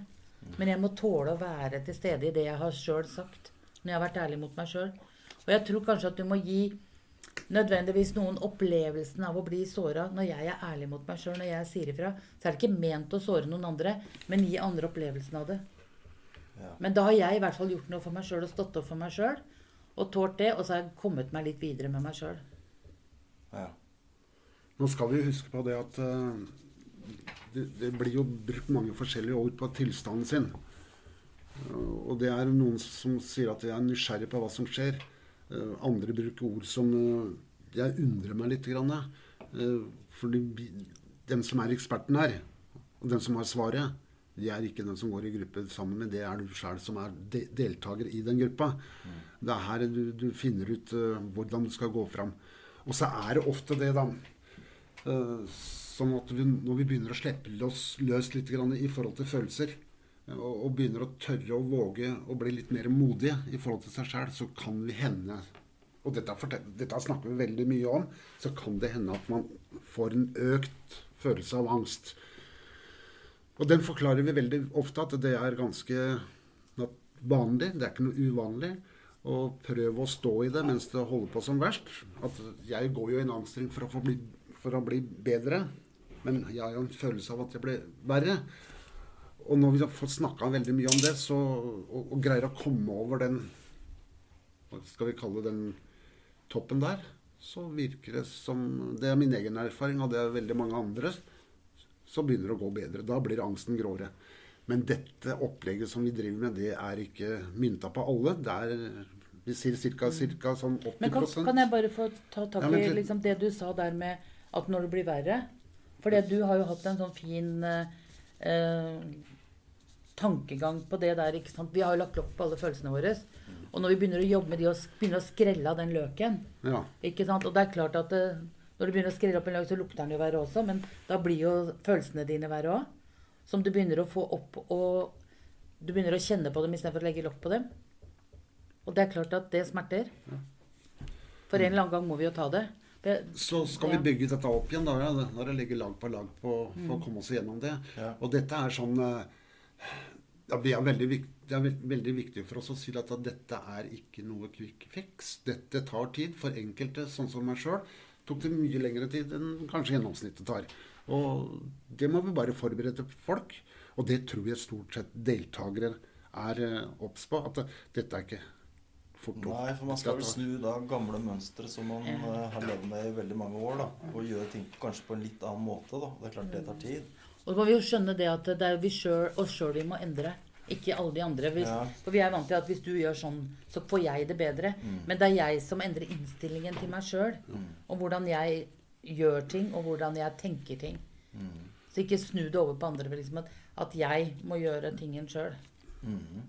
Men jeg må tåle å være til stede i det jeg har sjøl sagt. Når jeg har vært ærlig mot meg sjøl. Og jeg tror kanskje at du må gi nødvendigvis noen opplevelsen av å bli såra. Når jeg er ærlig mot meg sjøl, når jeg sier ifra, så er det ikke ment å såre noen andre, men gi andre opplevelsen av det. Ja. Men da har jeg i hvert fall gjort noe for meg sjøl og stått opp for meg sjøl. Og tålt det, og så har jeg kommet meg litt videre med meg sjøl. Ja. Nå skal vi huske på det at eh, det, det blir jo brukt mange forskjellige ord på tilstanden sin. Eh, og det er noen som sier at de er nysgjerrig på hva som skjer. Eh, andre bruker ord som eh, Jeg undrer meg litt. Grann, uh, fordi den som er eksperten her, og den som har svaret, de er ikke den som går i gruppe sammen med, det er du sjøl som er de deltaker i den gruppa. Det er her du, du finner ut hvordan du skal gå fram. Og så er det ofte det, da. Uh, sånn at vi, når vi begynner å slippe oss løs litt i forhold til følelser, og, og, begynner å tørre å våge å bli litt mer modige i forhold til seg sjæl, så kan vi hende Og dette, dette, snakker vi veldig mye om. Så kan det hende at man får en økt følelse av angst. Og den forklarer vi veldig ofte at det er ganske vanlig. Det er ikke noe uvanlig. Og prøv å stå i det mens det holder på som verst. At jeg går jo i en angstring for å, bli, for å bli bedre. Men jeg har jo en følelse av at jeg blir verre. Og når vi har fått snakka veldig mye om det, så, og, og, greier å komme over den Hva skal vi kalle den toppen der, så virker det som Det er min egen erfaring, og det er veldig mange andre. Så begynner det å gå bedre. Da blir angsten gråere. Men dette opplegget som vi driver med, det er ikke mynta på alle. Det er vi sier ca. sånn 80% Men kan, kan, jeg bare få ta tak i ja, liksom det du sa der med at når det blir verre For du har jo hatt en sånn fin eh, tankegang på det der. ikke sant? Vi har jo lagt lokk på alle følelsene våre. Og når vi begynner å jobbe med de og begynner å skrelle av den løken ja. ikke sant? Og det er klart at det, eh, når du begynner å skrelle opp en løk, så lukter den jo verre også. Men da blir jo følelsene dine verre òg. Som du begynner å få opp og Du begynner å kjenne på dem istedenfor å legge lokk på dem. Og det er klart at det smerter. For en eller annen gang må vi jo ta det. Så skal vi bygge dette opp igjen, da, når det ligger lag på lag på, for å mm. komme oss gjennom det. Og dette er sånn eh, ja, det, er veldig, det er veldig viktig for oss å si at dette er ikke noe quick fix. Dette tar tid. For enkelte, sånn som meg sjøl, tok det mye lengre tid enn kanskje gjennomsnittet tar. Og det må vi bare forberede folk. Og det tror jeg stort sett deltakere er eh, obs på. At dette er ikke fort opp. Nei, for man skal vel snu da gamle mønstre som man uh, har levd med i veldig mange år. da, Og gjøre ting kanskje på en litt annen måte. da. Det er klart det tar tid. Og så må vi jo skjønne det at det er vi selv, oss sjøl vi må endre. Ikke alle de andre. Hvis, ja. For vi er vant til at hvis du gjør sånn, så får jeg det bedre. Mm. Men det er jeg som endrer innstillingen til meg sjøl. Mm. Og hvordan jeg gjør ting, og hvordan jeg tenker ting. Mm. Så ikke snu det over på andre. Liksom at, at, jeg må gjøre tingen sjøl. Mm.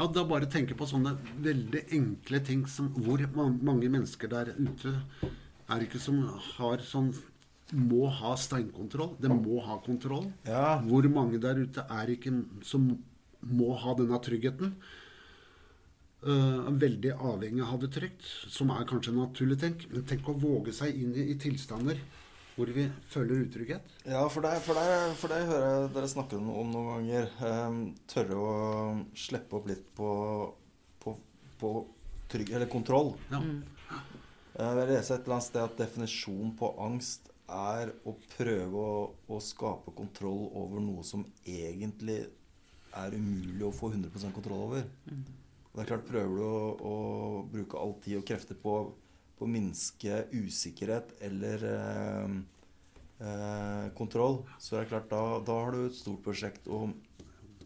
Ja, da bare tenke på sånne veldig enkle ting som hvor mange mennesker der ute er ikke som har sånn må ha steinkontroll. Det må ha kontroll. Ja. Hvor mange der ute er ikke som må ha denne tryggheten? Uh, veldig avhengig av det trygt, som er kanskje en naturlig tenk. Men tenk å våge seg inn i, i tilstander hvor vi føler utrygghet. Ja, for det, for det, for det hører jeg dere snakke om, noen ganger. Um, tørre å slippe opp litt på, på, på trygg, eller kontroll. Ja. Mm. Jeg leser et eller annet sted at definisjonen på angst er å prøve å, å, skape kontroll over noe som egentlig er umulig å få 100% kontroll over. Mm. Det er klart, Prøver du å, å, bruke all tid og krefter på, på å minske usikkerhet eller eh, eh, kontroll, så er det klart, da, da, har du et stort prosjekt og,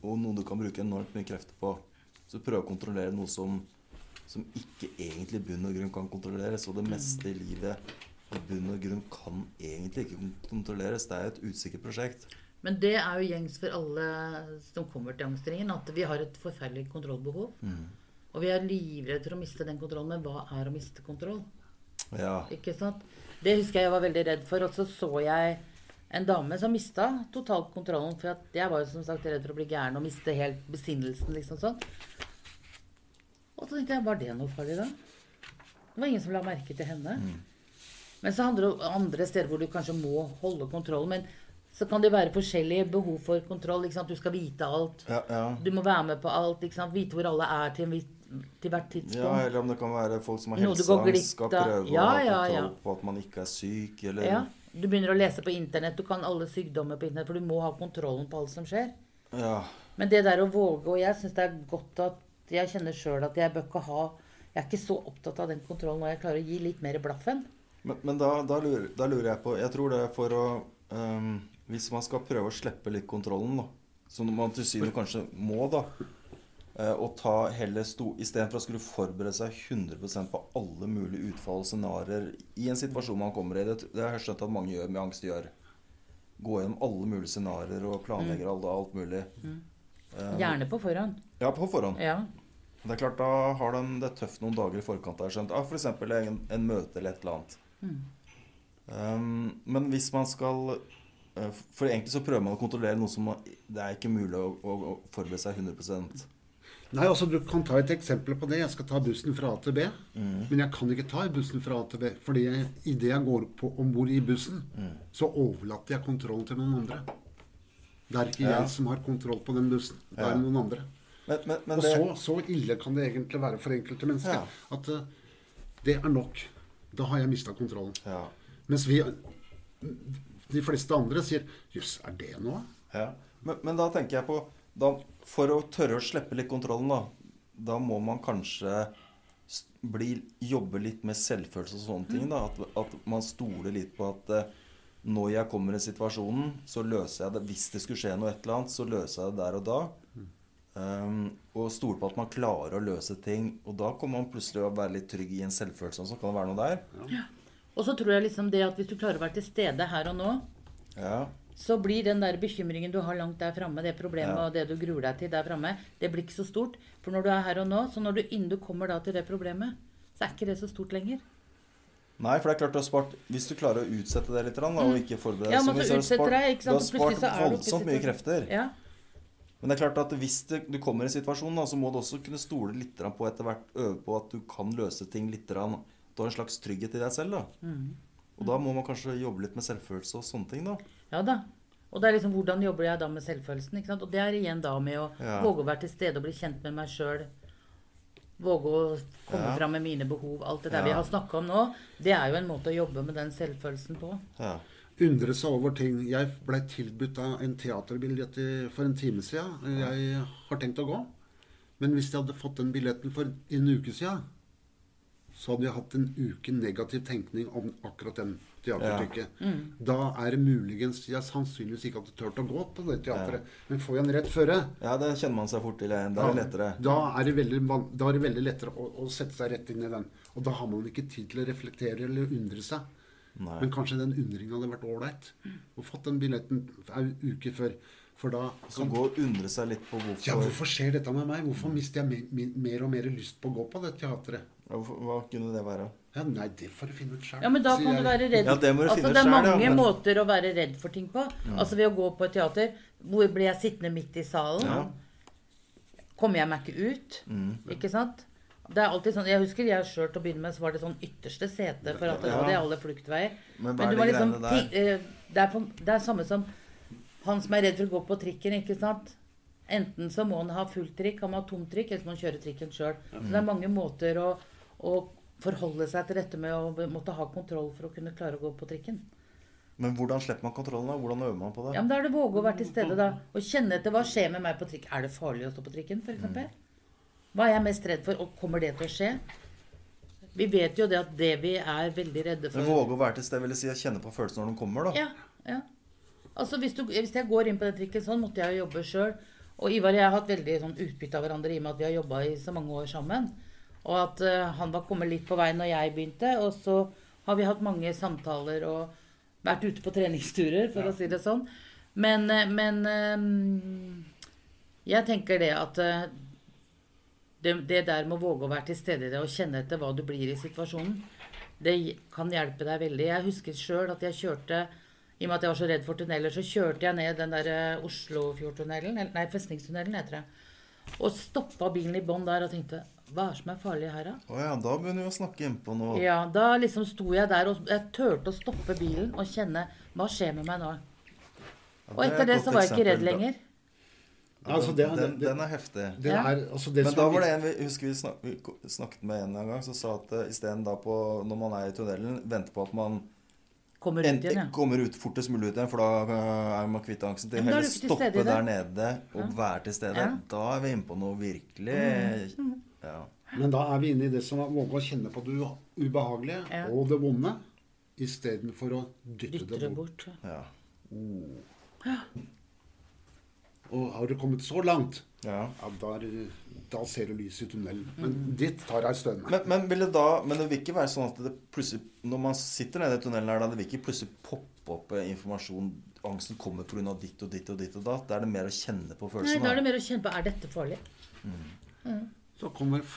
og noe du kan bruke enormt mye krefter på. Så prøve å kontrollere noe som, som ikke egentlig i bunn og grunn kan kontrolleres. Og det meste i livet i bunn og grunn kan egentlig ikke kontrolleres. Det er et usikkert prosjekt. Men det er jo gjengs for alle som kommer til angstringen, at vi har et forferdelig kontrollbehov. Mm. Og vi er livredde for å miste den kontrollen. Men hva er å miste kontroll? Ja. Ikke sant? Det husker jeg jeg var veldig redd for. Og så så jeg en dame som mista totalt kontrollen. For jeg var jo som sagt redd for å bli gæren og miste helt besinnelsen. liksom sånn. Og så tenkte jeg, var det noe farlig da? Det var ingen som la merke til henne. Mm. Men så handler det om andre steder hvor du kanskje må holde kontroll. Men så kan det være forskjellige behov for kontroll. Du skal vite alt. Ja, ja. Du må være med på alt. Vite hvor alle er til, til, hvert tidspunkt. Ja, Eller om det kan være folk som har helseangst, skal prøve ja, å ha kontroll på at man ikke er syk. Eller... Ja. Du begynner å lese på Internett. Du kan alle sykdommer på Internett, for du må ha kontrollen på alt som skjer. Ja. Men det der å våge Og jeg syns det er godt at jeg kjenner sjøl at jeg bør ikke ha Jeg er ikke så opptatt av den kontrollen når jeg klarer å gi litt mer blaffen. Men, men da, da, lurer, da, lurer, jeg på Jeg tror det er for å um, Hvis man skal prøve å slippe litt kontrollen, da, som man til syvende kanskje må, da og ta heller Istedenfor å skulle forberede seg 100% på alle mulige utfall og scenarioer i en situasjon man kommer i. Det, det har jeg skjønt at mange gjør med angst. gjør Gå gjennom alle mulige scenarioer og planlegger mm. alt, mulig. Mm. Um, Gjerne på forhånd. Ja, på forhånd. Ja. Det er klart, Da har de det tøft noen dager i forkant. Har skjønt. Ah, F.eks. En, en møte eller et eller annet. Mm. Um, men hvis man skal uh, For egentlig så prøver man å kontrollere noe som det er ikke mulig å, å, å forberede seg 100 Nei, altså Du kan ta et eksempel på det. Jeg skal ta bussen fra A til B. Mm. Men jeg kan ikke ta bussen fra A til B. Fordi jeg, idet jeg går på om bord i bussen, Mm. så overlater jeg kontrollen til noen andre. Det er ikke Ja. jeg som har kontroll på den bussen. Det Ja. er noen andre. Men, men, men Og så, så ille kan det egentlig være for enkelte mennesker. Ja. At uh, det er nok. Da har jeg mista kontrollen. ja, Mens vi, de fleste andre sier 'jøss, er det noe?' ja. Men, men da tenker jeg på da, For å tørre å slippe litt kontrollen, da, da må man kanskje bli, jobbe litt med selvfølelse og sånne ting. da, At, at man stoler litt på at eh, når jeg kommer i situasjonen, så løser jeg det. Hvis det skulle skje noe et eller annet, så løser jeg det der og da. Um, og stole på at man klarer å løse ting. Og da kommer man plutselig å være litt trygg i en selvfølelse. Og så kan det være noe der. Og så tror jeg liksom det at hvis du klarer å være til stede her og nå, Ja, så blir den der bekymringen du har langt der framme, det problemet Ja. og det du gruer deg til der framme, det blir ikke så stort. For når du er her og nå, så når du innen du kommer da til det problemet, så er ikke det så stort lenger. Nei, for det er klart du har spart Hvis du klarer å utsette det litt, da, og ikke forberede Ja, deg men så spart- deg, ikke sant, Du har spart voldsomt mye krefter. Ja. Men det er klart at hvis det, du kommer i en situasjon, da, så må du også kunne stole litt på etter hvert øve på at du kan løse ting litt. Du har en slags trygghet i deg selv. da. Mm. Og da må man kanskje jobbe litt med selvfølelse og sånne ting. da. Ja da. Og det er liksom hvordan jobber jeg da med selvfølelsen? ikke sant? Og det er igjen da med å Ja. våge å være til stede og bli kjent med meg sjøl. Våge å komme Ja. fram med mine behov. Alt det der vi har snakka om nå, det er jo en måte å jobbe med den selvfølelsen på. Ja. Undre seg over ting. Jeg ble tilbudt av en teaterbillett for en time siden. Jeg har tenkt å gå. Men hvis jeg hadde fått den billetten for en uke siden, så hadde jeg hatt en uke negativ tenkning om akkurat den teaterstykket. Mm. Da er det muligens jeg sannsynligvis ikke hadde turt å gå på det teatret. Men får jeg den rett føre, ja, det kjenner man seg fort til. Da er det lettere. da er det veldig, da er det veldig lettere å, å sette seg rett inn i den. Og da har man ikke tid til å reflektere eller undre seg. Nei. Men kanskje den undringen hadde vært ålreit. Og fått den billetten en uke før. For da Så gå og undre seg litt på hvorfor Ja, hvorfor skjer dette med meg? Hvorfor mister jeg me- me- mer og mer lyst på å gå på det teatret? Ja, Hva kunne det være? Ja, Nei, det får du finne ut sjøl. Ja, men da kan du være redd. Ja, det må du altså, finne det er selv, mange ja, men- måter å være redd for ting på. Altså ved å gå på et teater. Hvor blir jeg sittende midt i salen? Ja. Kommer jeg meg ikke ut? Mm. Ikke sant? Det er alltid sånn, Jeg husker jeg sjøl til å begynne med, så var det sånn ytterste sete for at det Ja. var det alle fluktveier. Men Men du var liksom der? eh, det, er for, det er samme som han som er redd for å gå på trikken, ikke sant? Enten så må han ha fullt trikk, han må ha tomt trikk, eller så må han kjøre trikken sjøl. Så det er mange måter å, å forholde seg til dette med å måtte ha kontroll for å kunne klare å gå på trikken. Men hvordan slipper man kontrollen? da? Hvordan øver man på det? Ja, men Da er det å våge å være til stede, da. Og kjenne etter hva skjer med meg på trikk. Er det farlig å stå på trikken, f.eks.? Hva er jeg mest redd for, og kommer det til å skje? Vi vet jo det at det vi er veldig redde Men for våge å være til stede, vil si kjenne på følelsen når den kommer, da. Ja, ja. Altså hvis, du, hvis jeg går inn på den trikken sånn, måtte jeg jo jobbe sjøl. Og Ivar og jeg har hatt veldig sånn utbytte av hverandre i og med at vi har jobba i så mange år sammen. Og at uh, han var kommet litt på vei når jeg begynte. Og så har vi hatt mange samtaler og vært ute på treningsturer, for å si det sånn. Men, eh, men uh, jeg tenker det at uh, det, det der med å våge å være til stede i det og kjenne etter hva du blir i situasjonen, det kan hjelpe deg veldig. Jeg husker sjøl at jeg kjørte I og med at jeg var så redd for tunneler, så kjørte jeg ned den der Oslofjordtunnelen, nei, Festningstunnelen heter det, og stoppa bilen i bånn der og tenkte Hva er det som er farlig her, da? Oh, ja, da begynner vi å snakke innpå noe. Ja, da liksom sto jeg der, og jeg turte å stoppe bilen og kjenne Hva skjer med meg nå? Ja, Og er etter det så var jeg ikke redd lenger. Altså, det, den, det, den er heftig. det er, altså det Men da var det en vi husker vi, snak, vi snakket med en gang, som sa at uh, isteden da på når man er i tunnelen, vente på at man Kommer ut en, igjen, ja. kommer ut fortest mulig ut igjen, for da uh, er man kvitt angsten. Til Ja, er heller stoppe der nede og være til stede. Ja. Mm. Da er vi inne på noe virkelig ja. Men da er vi inne i det som er våge å kjenne på det ubehagelige Ja. og det vonde, istedenfor å dytte, Dytter det det bort. bort. ja. Og har du kommet så langt, ja. ja, da, er, da ser du lyset i tunnelen. Men ditt tar ei stund. Men, men, vil det da, men det vil ikke være sånn at det plutselig Når man sitter nede i tunnelen her, da, det vil ikke plutselig poppe opp eh, informasjon Angsten kommer pga. ditt og ditt og ditt og datt. Da er det mer å kjenne på Nei, da er det mer å kjenne på Er dette farlig? Mm. For...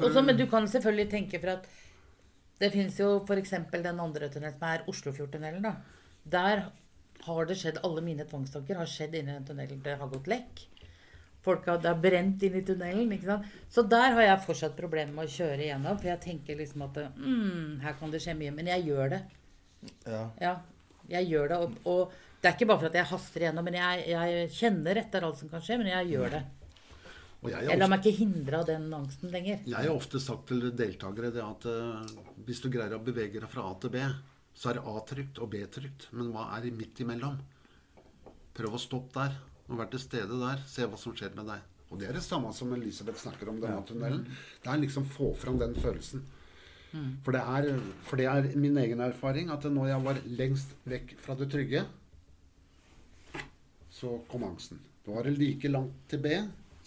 Også, men du kan selvfølgelig tenke for at det fins jo f.eks. den andre tunnelen som er Oslofjordtunnelen. da. Der har det skjedd Alle mine tvangstanker har skjedd inni den tunnelen. Det har gått lekk. Folk har, det har brent inn i tunnelen. ikke sant? Så der har jeg fortsatt problemer med å kjøre igjennom. For jeg tenker liksom at mm, her kan det skje mye. Men jeg gjør det. Ja. Ja, jeg gjør det. Og, og det er ikke bare for at jeg haster igjennom, men jeg, jeg kjenner etter alt som kan skje. Men jeg gjør det. Og jeg, Jeg lar ofte, meg ikke hindre av den angsten lenger. jeg har ofte sagt til deltakere det at uh, hvis du greier å bevege deg fra A til B, så er det A trygt og B trygt. Men hva er midt imellom? Prøv å stoppe der. Og være til stede der. Se hva som skjer med deg. Og det er det samme som Elisabeth snakker om denne tunnelen. Det er liksom få fram den følelsen. For det, er, for det er min egen erfaring at når jeg var lengst vekk fra det trygge, så kom angsten. Da var det like langt til B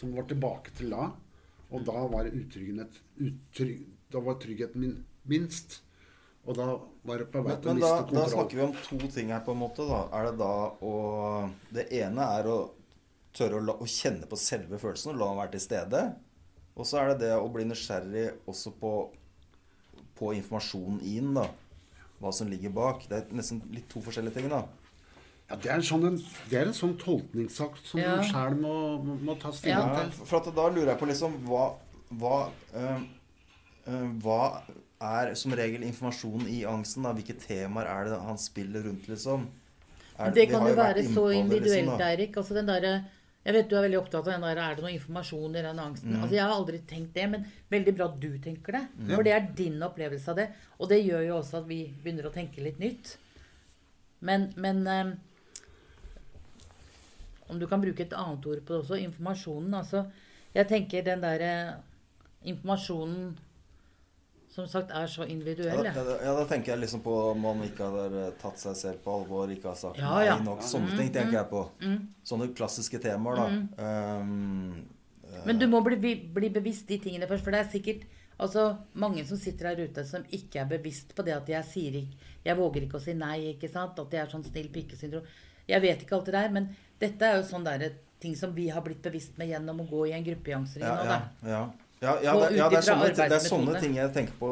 som var tilbake til da. Og da var utrygg, da var tryggheten min minst. Og da var det på vei til å miste kontrollen. da snakker vi om to ting her, på en måte. da. Er det da å Det ene er å tørre å, la, å kjenne på selve følelsen og la den være til stede. Og så er det det å bli nysgjerrig også på, på informasjonen inn, da. Hva som ligger bak. Det er nesten litt to forskjellige ting, da. Ja, det, er en sånn, en, det er en sånn tolkningssak som Ja. du sjæl må, må, ta stilling Ja. Til. for at da lurer jeg på liksom hva Hva, øh, øh, hva er som regel informasjonen i angsten? da? Hvilke temaer er det han spiller rundt, liksom? Er- Det kan jo være så det, individuelt, liksom. Eirik. Altså den der, Jeg vet du er veldig opptatt av den der Er det noe informasjon i den angsten? Mm. Altså Jeg har aldri tenkt det, men veldig bra at du tenker det. For det er din opplevelse av det. Og det gjør jo også at vi begynner å tenke litt nytt. Men, men eh, Om du kan bruke et annet ord på det også. Informasjonen. Altså Jeg tenker den derre informasjonen som sagt er så Ja, individuell. da, ja, ja, da tenker jeg liksom på om man ikke har eh, tatt seg selv på alvor, ikke har sagt Ja, nei ja. nok. Sånne ting tenker jeg på. Sånne klassiske temaer, da. Um, uh. Men du må bli, bli bevisst de tingene først. For det er sikkert altså, mange som sitter her ute som ikke er bevisst på det at jeg sier ikke Jeg våger ikke å si nei, ikke sant? At jeg er sånn snill pike-syndrom. Jeg vet ikke alt det der, men dette er jo sånn der, ting som vi har blitt bevisst med gjennom å gå i en gruppe i ja, nå, da. ja. Ja, ja, det, ja, det, er sånne, det er sånne ting jeg tenker på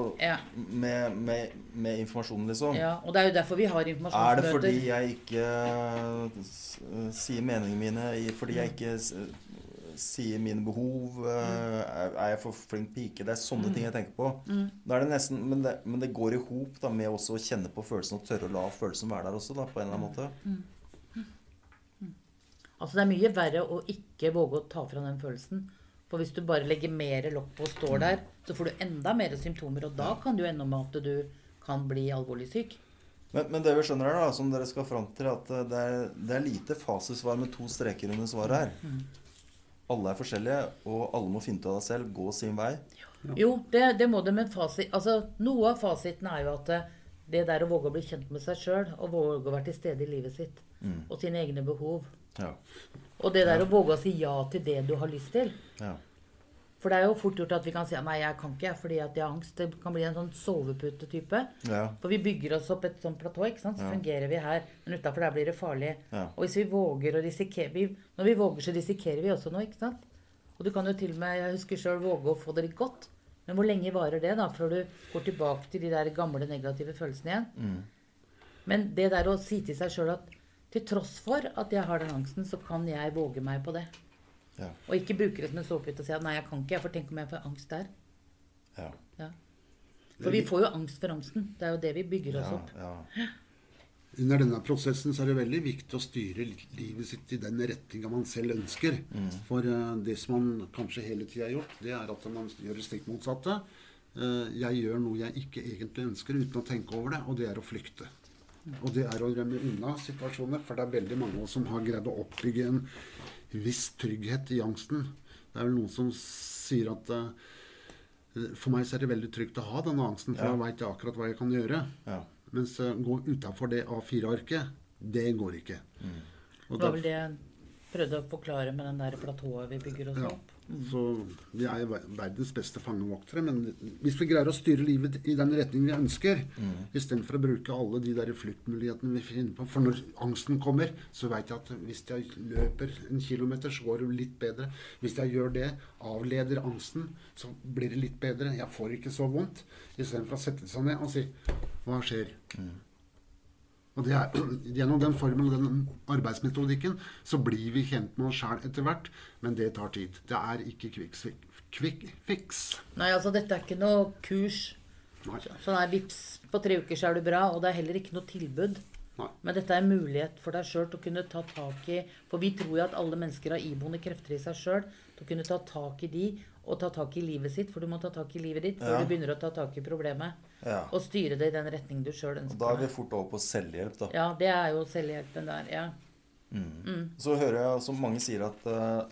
med, med, med informasjon, liksom. Ja, og det er jo derfor vi har informasjonsmøter. Er det fordi jeg ikke eh, sier meningene mine? Fordi jeg ikke sier mine behov? eh, Er jeg for flink pike? Det er sånne ting jeg tenker på. Da er det nesten, men, det, men det går i hop med å kjenne på følelsen og tørre å la følelsen være der også, da, på en eller annen måte. Altså Det er mye verre å ikke våge å ta fra den følelsen. For hvis du bare legger mer lokk på og står der, så får du enda mer symptomer. Og da kan jo ende med at du kan bli alvorlig syk. Men, men det vi skjønner her, da, som dere skal fram til, at eh, det er, det er lite fasesvar med to streker under svaret her. Alle er forskjellige, og alle må finne ut av det selv, gå sin vei. Jo, det, det må det, men fasit Altså, noe av fasiten er jo at det, det der å våge å bli kjent med seg sjøl, og våge å være til stede i livet sitt, og sine egne behov, Ja. og det der å våge å si ja til det du har lyst til ja. For det er jo fort gjort at vi kan si nei, jeg kan ikke, fordi at jeg har angst. Det kan bli en sånn sovepute-type. ja. For vi bygger oss opp et sånt platå, ikke sant? så Ja. fungerer vi her. Men utafor der blir det farlig. Ja. Og hvis vi våger å risikere vi, Når vi våger, så risikerer vi også noe, ikke sant? Og du kan jo til og med, jeg husker sjøl, våge å få det litt godt. Men hvor lenge varer det, da, før du går tilbake til de der gamle negative følelsene igjen? Mm. Men det der å si til seg sjøl at til tross for at jeg har den angsten, så kan jeg våge meg på det. Ja. Og ikke bruke det som en sovepute og si at nei, jeg kan ikke, for tenk om jeg får angst der. ja. Ja. For vi får jo angst for angsten. Det er jo det vi bygger oss ja, opp. ja. [gasps] Under denne prosessen så er det veldig viktig å styre livet sitt i den retninga man selv ønsker. For uh, det som man kanskje hele tida har gjort, det er at man gjør det stikk motsatte. Uh, jeg gjør noe jeg ikke egentlig ønsker uten å tenke over det, og det er å flykte. Og det er å rømme unna situasjoner, for det er veldig mange av oss som har greid å oppbygge en viss trygghet i angsten. Det er vel noen som sier at eh, for meg så er det veldig trygt å ha denne angsten, for Ja. da veit jeg akkurat hva jeg kan gjøre. ja. Mens uh, gå utafor det A4-arket, det går ikke. Og Det var vel det prøvde å forklare med den der platået vi bygger oss Ja. opp. Så vi er verdens beste fangevoktere. Men hvis vi greier å styre livet i den retningen vi ønsker, mm. istedenfor å bruke alle de der fluktmulighetene vi finner på For når angsten kommer, så veit jeg at hvis jeg løper en kilometer, så går det litt bedre. Hvis jeg gjør det, avleder angsten, så blir det litt bedre. Jeg får ikke så vondt. Istedenfor å sette seg ned og si Hva skjer? Mm. Og det er, [clears throat] Gjennom den formen og den arbeidsmetodikken så blir vi kjent med oss sjæl etter hvert, men det tar tid. Det er ikke quick, quick fix. Nei, altså dette er ikke noe kurs. Nei. Sånn er vips, på tre uker så er du bra. Og det er heller ikke noe tilbud. Nei. Men dette er en mulighet for deg sjøl til å kunne ta tak i For vi tror jo at alle mennesker har iboende krefter i seg sjøl. Til å kunne ta tak i de og ta tak i livet sitt. For du må ta tak i livet ditt før ja. du begynner å ta tak i problemet. Ja. Og styre det i den retning du sjøl ønsker. Og da er vi fort over på selvhjelp, da. Ja, det er jo selvhjelpen der. ja. Mm. Mm. Så hører jeg som mange sier at, uh,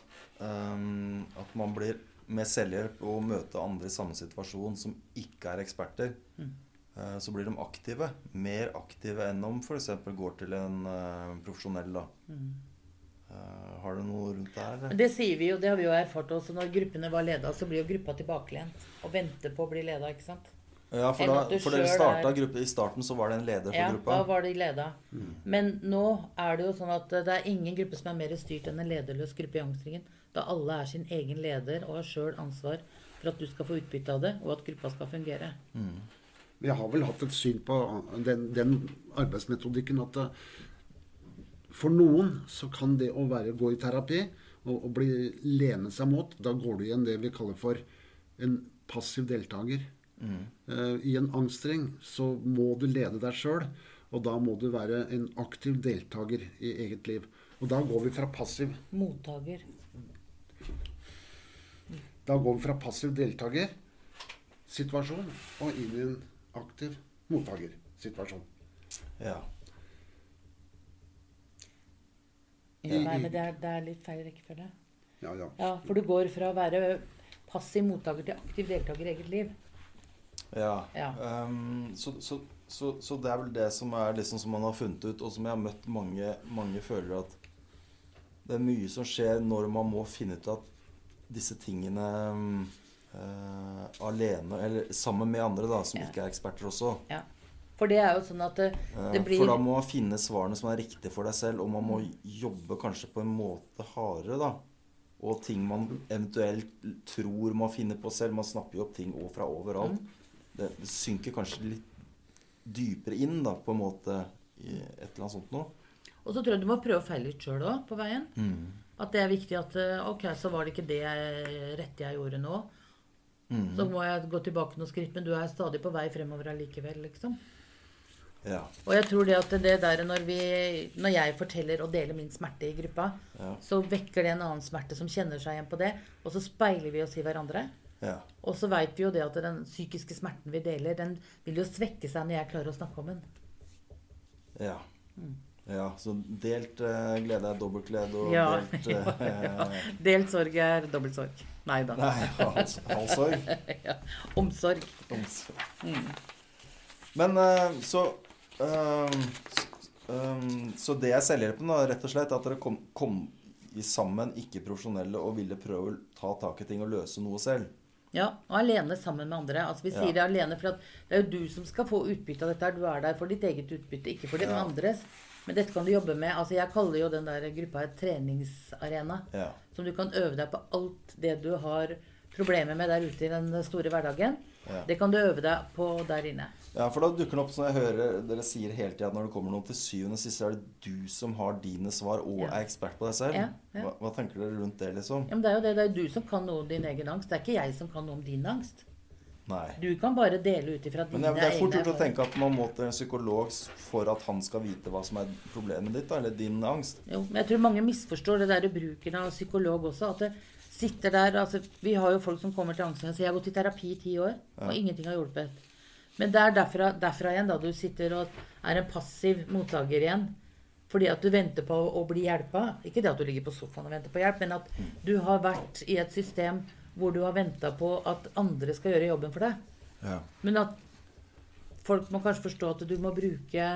um, at man blir med selvhjelp og møte andre i samme situasjon som ikke er eksperter, mm. uh, så blir de aktive. Mer aktive enn om f.eks. går til en uh, profesjonell. da. Mm. har du noe rundt det her? Det sier vi jo, det har vi jo erfart også. Når gruppene var leda, så blir jo gruppa tilbakelent og venter på å bli leda. ikke sant? Ja, for, da, for dere starta gruppe I starten så var det en leder for ja, gruppa? Ja, da var de leda. Mm. Men nå er det jo sånn at det er ingen gruppe som er mer styrt enn en lederløs gruppe i Angstringen. Da alle er sin egen leder og har sjøl ansvar for at du skal få utbytte av det, og at gruppa skal fungere. Mm. Vi har vel hatt et syn på den, den arbeidsmetodikken at for noen så kan det å være, gå i terapi og, og bli lene seg mot Da går du igjen det vi kaller for en passiv deltaker. Mm. I en angstring så må du lede deg sjøl, og da må du være en aktiv deltaker i eget liv. Og da går vi fra passiv Mottaker. Da går vi fra passiv deltakersituasjon og inn i en aktiv mottakersituasjon. Ja. ja nei, men det er, det er litt feil rekkefølge. Ja, ja. ja, for du går fra å være passiv mottaker til aktiv deltaker i eget liv. Ja. ja. Um, så, så, så, så, det er vel det som er liksom som man har funnet ut, og som jeg har møtt mange, mange føler at det er mye som skjer når man må finne ut at disse tingene uh, alene, eller sammen med andre da, som ja. ikke er eksperter også. Ja. For det er jo sånn at det, det blir For da må man finne svarene som er riktige for deg selv, og man må jobbe kanskje på en måte hardere, da. Og ting man eventuelt tror man finner på selv. Man snapper jo opp ting fra overalt. Mm det, det, synker kanskje litt dypere inn, da, på en måte, i et eller annet sånt noe. Og så tror jeg du må prøve å feile litt sjøl òg, på veien. Mm. At det er viktig at eh, Ok, så var det ikke det rette jeg gjorde nå. Mm. Så må jeg gå tilbake noen skritt, men du er stadig på vei fremover allikevel, liksom. Ja. Og jeg tror det at det der når, vi, når jeg forteller og deler min smerte i gruppa, ja. så vekker det en annen smerte som kjenner seg igjen på det. Og så speiler vi oss i hverandre. Ja. Og så veit vi jo det at den psykiske smerten vi deler, den vil jo svekke seg når jeg klarer å snakke om den. Ja. Mm. ja så delt uh, glede er dobbelt glede, og ja, delt uh, [laughs] ja, Delt sorg er dobbelt sorg. Nei da. Nei, halv sorg. [laughs] ja. Omsorg. Omsorg. Mm. Men uh, så um, Så det er selvhjelpen, da, rett og slett, at dere kom, kom sammen, ikke-profesjonelle, og ville prøve å ta tak i ting og løse noe selv? Ja, og alene sammen med andre. Altså Vi sier det alene, for det er jo du som skal få utbytte av dette. Du er der for ditt eget utbytte, ikke for ja. andres. Men dette kan du jobbe med. Altså Jeg kaller jo den der gruppa et treningsarena. Som du kan øve deg på alt det du har problemer med der ute i den store hverdagen. Det kan du øve deg på der inne. Ja, for da dukker det opp, som jeg hører dere sier hele tida, når det kommer noen til syvende og sist, er det du som har dine svar og ja. er ekspert på deg selv. Ja, ja. Hva, hva, tenker dere rundt det, liksom? Ja, men Det er jo det, det er du som kan noe om din egen angst. Det er ikke jeg som kan noe om din angst. Nei. Du kan bare dele ut ifra dine egne Men Det er fort gjort å tenke at man må til en psykolog for at han skal vite hva som er problemet ditt, eller din angst. Jo, men jeg tror mange misforstår det der bruken av psykolog også. at det sitter der, altså Vi har jo folk som kommer til angsten og sier 'jeg har gått i terapi i ti år', og ingenting har hjulpet'. Men det er derfra, derfra, igjen da du sitter og er en passiv mottaker igjen. Fordi at du venter på å bli hjelpa. Ikke det at du ligger på sofaen og venter på hjelp, men at du har vært i et system hvor du har venta på at andre skal gjøre jobben for deg. Ja. Men at folk må kanskje forstå at du må bruke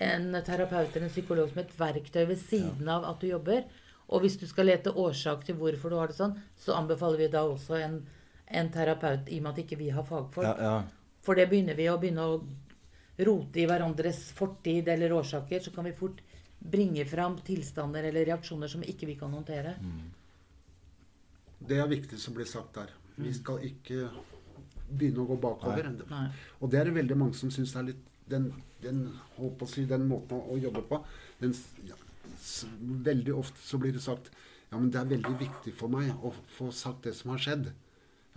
en terapeut eller en psykolog som et verktøy ved siden ja. av at du jobber. Og hvis du skal lete årsak til hvorfor du har det sånn, så anbefaler vi da også en, en terapeut, i og med at ikke vi har fagfolk. Ja, ja. For det begynner vi å begynne å rote i hverandres fortid eller årsaker, så kan vi fort bringe fram tilstander eller reaksjoner som ikke vi kan håndtere. Det er viktig som blir sagt der. Vi skal ikke begynne å gå bakover. Nei. Og det er det veldig mange som syns er litt den, den, håper å si, den måten å jobbe på den, ja, Veldig ofte så blir det sagt ja, men det er veldig viktig for meg å få sagt det som har skjedd.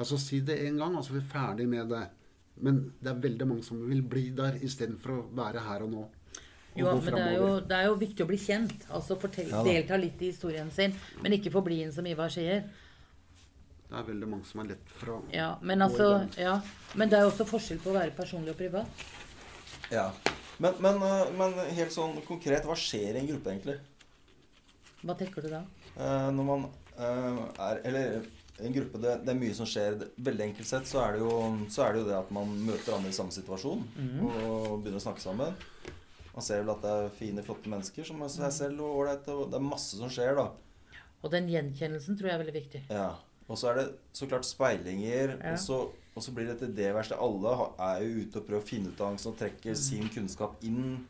Altså si det en gang, og så er vi ferdig med det. Men det er veldig mange som vil bli der istedenfor å være her og nå. Og Jo, men det er jo, det er jo viktig å bli kjent. Altså fortell, Ja. Delta litt i historien sin. Men ikke forbli en, som Ivar sier. Det er veldig mange som er lett for å Ja, men, altså, ja, men det er jo også forskjell på å være personlig og privat. ja. Men, men, øh, men helt sånn konkret, hva skjer i en gruppe, egentlig? Hva tenker du da? Eh, når man eh, er Eller en gruppe, det, det er mye som skjer. Veldig enkelt sett så er, det jo, så er det jo det at man møter andre i samme situasjon og begynner å snakke sammen. Man ser vel at det er fine, flotte mennesker som er seg selv og ålreite. Det er masse som skjer, da. Og den gjenkjennelsen tror jeg er veldig viktig. Ja. Og så er det så klart speilinger. Ja. Og, så, og så blir det til det verste. Alle er jo ute og prøver å finne ut av angst og trekker sin kunnskap inn.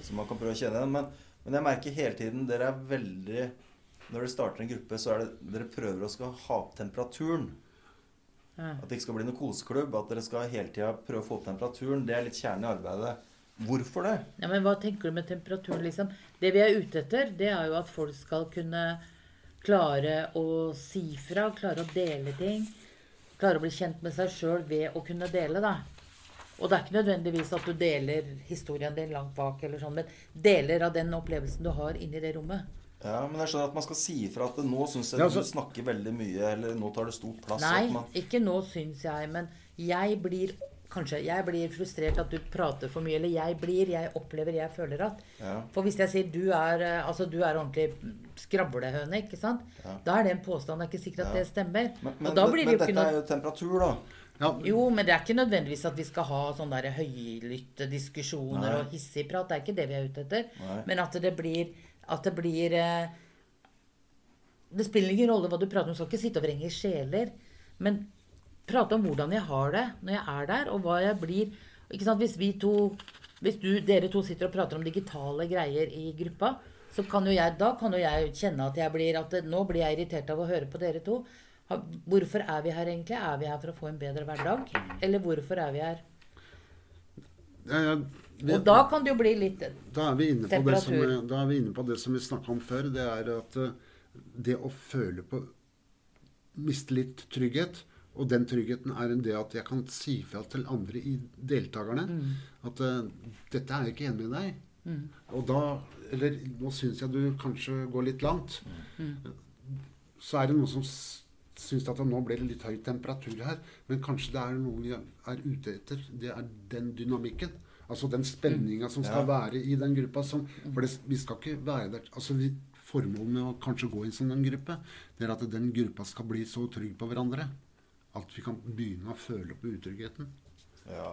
Så man kan prøve å kjenne den. Men, men jeg merker hele tiden dere er veldig Når dere starter en gruppe, så er det dere prøver å skal ha opp temperaturen. At det ikke skal bli noe koseklubb. At dere skal hele tida prøve å få opp temperaturen. Det er litt kjernen i arbeidet. Hvorfor det? Ja, men hva tenker du med temperaturen, liksom? Det vi er ute etter, det er jo at folk skal kunne klare å si fra, klare å dele ting. Klare å bli kjent med seg sjøl ved å kunne dele, da. Og det er ikke nødvendigvis at du deler historien din langt bak, eller sånn, men deler av den opplevelsen du har inni det rommet. Ja, men jeg skjønner at man skal si ifra at nå syns jeg Ja, altså- du snakker veldig mye, eller nå tar det stor plass. Nei, at man, ikke nå syns jeg, men jeg blir Kanskje jeg blir frustrert at du prater for mye, eller jeg blir, jeg opplever, jeg føler at ja. For hvis jeg sier du er, eh, altså, du er ordentlig skravlehøne, ikke sant? Da er det en påstand. Det er ikke sikkert at Ja. det stemmer. Men, men, og da blir det men jo ikke dette er jo temperatur, da. Ja, Jo, men det er ikke nødvendigvis at vi skal ha sånne der høylytte diskusjoner Nei. og hissig prat. Det er ikke det vi er ute etter. Nei. Men at det blir At det blir eh, Det spiller ingen rolle hva du prater om. Du skal ikke sitte og vrenge sjeler. Men prate om hvordan jeg har det når jeg er der, og hva jeg blir ikke sant? Hvis vi to Hvis du, dere to sitter og prater om digitale greier i gruppa, så kan jo jeg, da kan jo jeg kjenne at jeg blir at Nå blir jeg irritert av å høre på dere to. Hvorfor er vi her egentlig? Er vi her for å få en bedre hverdag? Eller hvorfor er vi her? ja, ja, vi- Og da kan det jo bli litt Da er vi inne på det som, Temperatur. da er vi inne på det som vi snakka om før. Det er at eh, det å føle på Miste litt trygghet. Og den tryggheten er det at jeg kan si fra til andre i deltakerne Mm. at uh, 'Dette er jeg ikke enig med deg'. Og da Eller 'Nå syns jeg du kanskje går litt langt'. Mm. Så er det noen som syns at nå ble det litt høy temperatur her. Men kanskje det er noe vi er ute etter. Det er den dynamikken. Altså den spenninga som skal Ja. være i den gruppa. Som, for det, vi skal ikke være der altså vi, Formålet med å kanskje gå inn som den en gruppe, det er at den gruppa skal bli så trygg på hverandre at vi kan begynne å føle på utryggheten. Ja.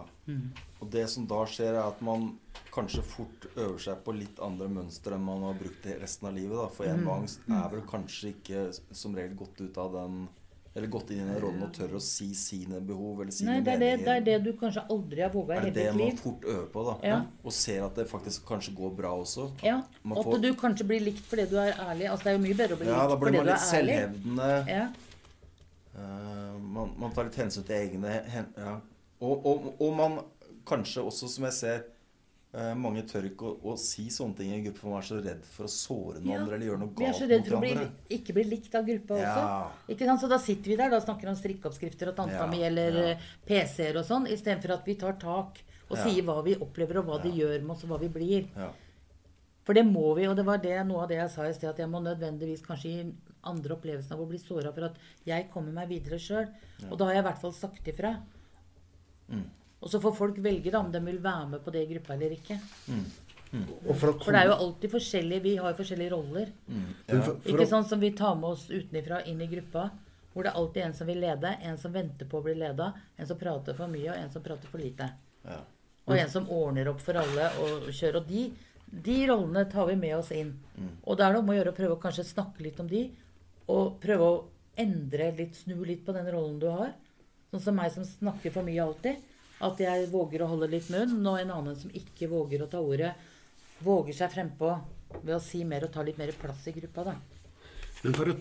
Og det som da skjer, er at man kanskje fort øver seg på litt andre mønstre enn man har brukt resten av livet. da. For en med angst er vel kanskje ikke som regel gått ut av den Eller gått inn i den rollen og tør å si sine behov eller sine Nei, det er det, det er det du kanskje aldri har våga i hele ditt liv. det er det man fort øver på, da. Ja. Og ser at det faktisk kanskje går bra også. Ja, Man Og får- at du kanskje blir likt fordi du er ærlig. Altså Det er jo mye bedre å bli Ja, da likt blir fordi man du litt er ærlig. selvhevdende. Ja. Uh, man, man tar litt hensyn til egne hen, ja. og, og, og man kanskje også, som jeg ser eh, Mange tør ikke å, å si sånne ting i en gruppe, for man er så redd for å såre noen Ja, andre eller gjøre noe Vi er galt så redd for å bli, ikke bli likt av gruppa også. Ja. Ikke sant? Så da sitter vi der da snakker om strikkeoppskrifter og tanta Ja, mi eller ja. eh, PC-er og sånn, istedenfor at vi tar tak og sier hva vi opplever og hva de gjør med oss og hva vi blir. Ja. For det må vi, og det var det, noe av det jeg sa i sted, at jeg må nødvendigvis kanskje gi andre opplevelsen av å bli såra for at jeg kommer meg videre sjøl. Og da har jeg i hvert fall sagt ifra. Mm. Og så får folk velge da om de vil være med på det i gruppa eller ikke. Og for, komme... For det er jo alltid forskjellige Vi har jo forskjellige roller. Mm. Ja. for, for Ikke å, sånn som vi tar med oss utenfra inn i gruppa. Hvor det er alltid en som vil lede, en som venter på å bli leda, en som prater for mye, og en som prater for lite. Ja. Og en som ordner opp for alle og kjører. Og de De rollene tar vi med oss inn. Mm. Og da er det om å gjøre å prøve å kanskje snakke litt om de, og prøve å endre litt, snu litt på den rollen du har. Sånn som meg som snakker for mye alltid. At jeg våger å holde litt munn. Og en annen som ikke våger å ta ordet, våger seg frempå ved å si mer og ta litt mer plass i gruppa, da. Men for, å,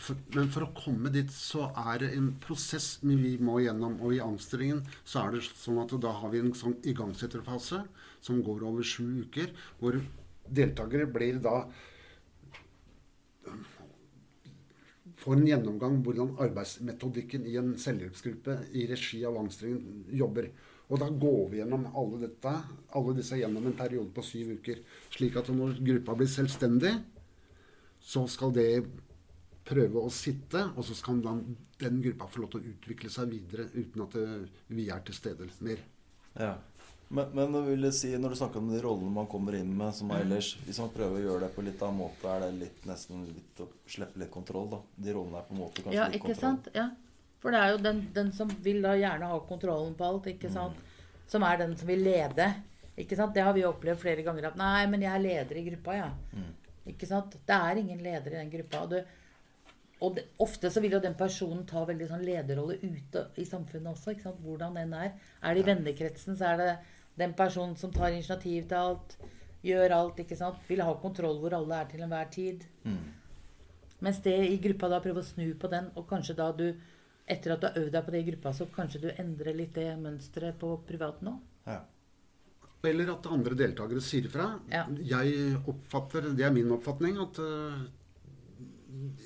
for, men for, å, komme dit, så er det en prosess vi må gjennom. Og i anstillingen så er det sånn at da har vi en sånn igangsetterfase som går over sju uker, hvor deltakere blir da Får en gjennomgang hvordan arbeidsmetodikken i en selvhjelpsgruppe i regi av angstringen jobber. Og da går vi gjennom alle, dette, alle disse gjennom en periode på syv uker. Slik at når gruppa blir selvstendig, så skal det prøve å sitte, og så skal den, den gruppa få lov til å utvikle seg videre uten at vi er til stede mer. Ja. Men, men vil si, når du snakker om de rollene man kommer inn med som mm. ellers Hvis man prøver å gjøre det på litt annen måte, er det litt, nesten litt å slippe litt kontroll? da? De rollene er på en måte kanskje ja, litt kontroll? Sant? Ja, for det er jo den, den, som vil da gjerne ha kontrollen på alt, ikke mm. sant? Mm. Som er den som vil lede. Ikke sant? Det har vi opplevd flere ganger. At 'Nei, men jeg er leder i gruppa', ja. Mm. Ikke sant? Det er ingen leder i den gruppa. Og, det, og det, ofte så vil jo den personen ta veldig sånn lederrolle ute i samfunnet også. ikke sant? Hvordan den er. Er det i vennekretsen, så er det den personen som tar initiativ til alt, gjør alt, ikke sant. Vil ha kontroll hvor alle er til enhver tid. Mm. Mens det i gruppa da prøver å snu på den, og kanskje da du etter at du har øvd deg på det i gruppa, så kanskje du endrer litt det mønsteret på privaten òg. Ja. Eller at andre deltakere sier fra. Ja. Jeg oppfatter, Det er min oppfatning at uh,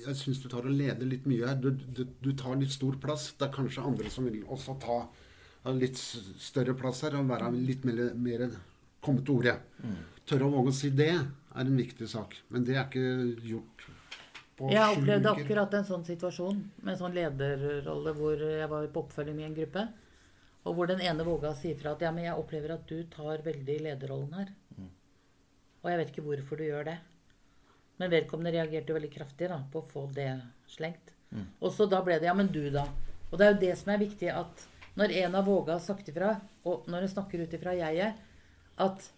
jeg syns du tar og leder litt mye her. Du, du, du, tar litt stor plass. Det er kanskje andre som vil også ta litt større plass her og være litt mer, mer komme til orde. Mm. Tørre å våge å si det er en viktig sak. Men det er ikke gjort på jeg opplevde akkurat en sånn situasjon med en sånn lederrolle hvor jeg var på oppfølging i en gruppe. Og hvor den ene våga å si fra at ja, men jeg opplever at du tar veldig lederrollen her. Mm. Og jeg vet ikke hvorfor du gjør det. Men vedkommende reagerte veldig kraftig da, på å få det slengt. Mm. Og så da ble det ja, men du, da. Og det er jo det som er viktig, at når en har våga å sagt ifra, og når en snakker ut ifra jeget, at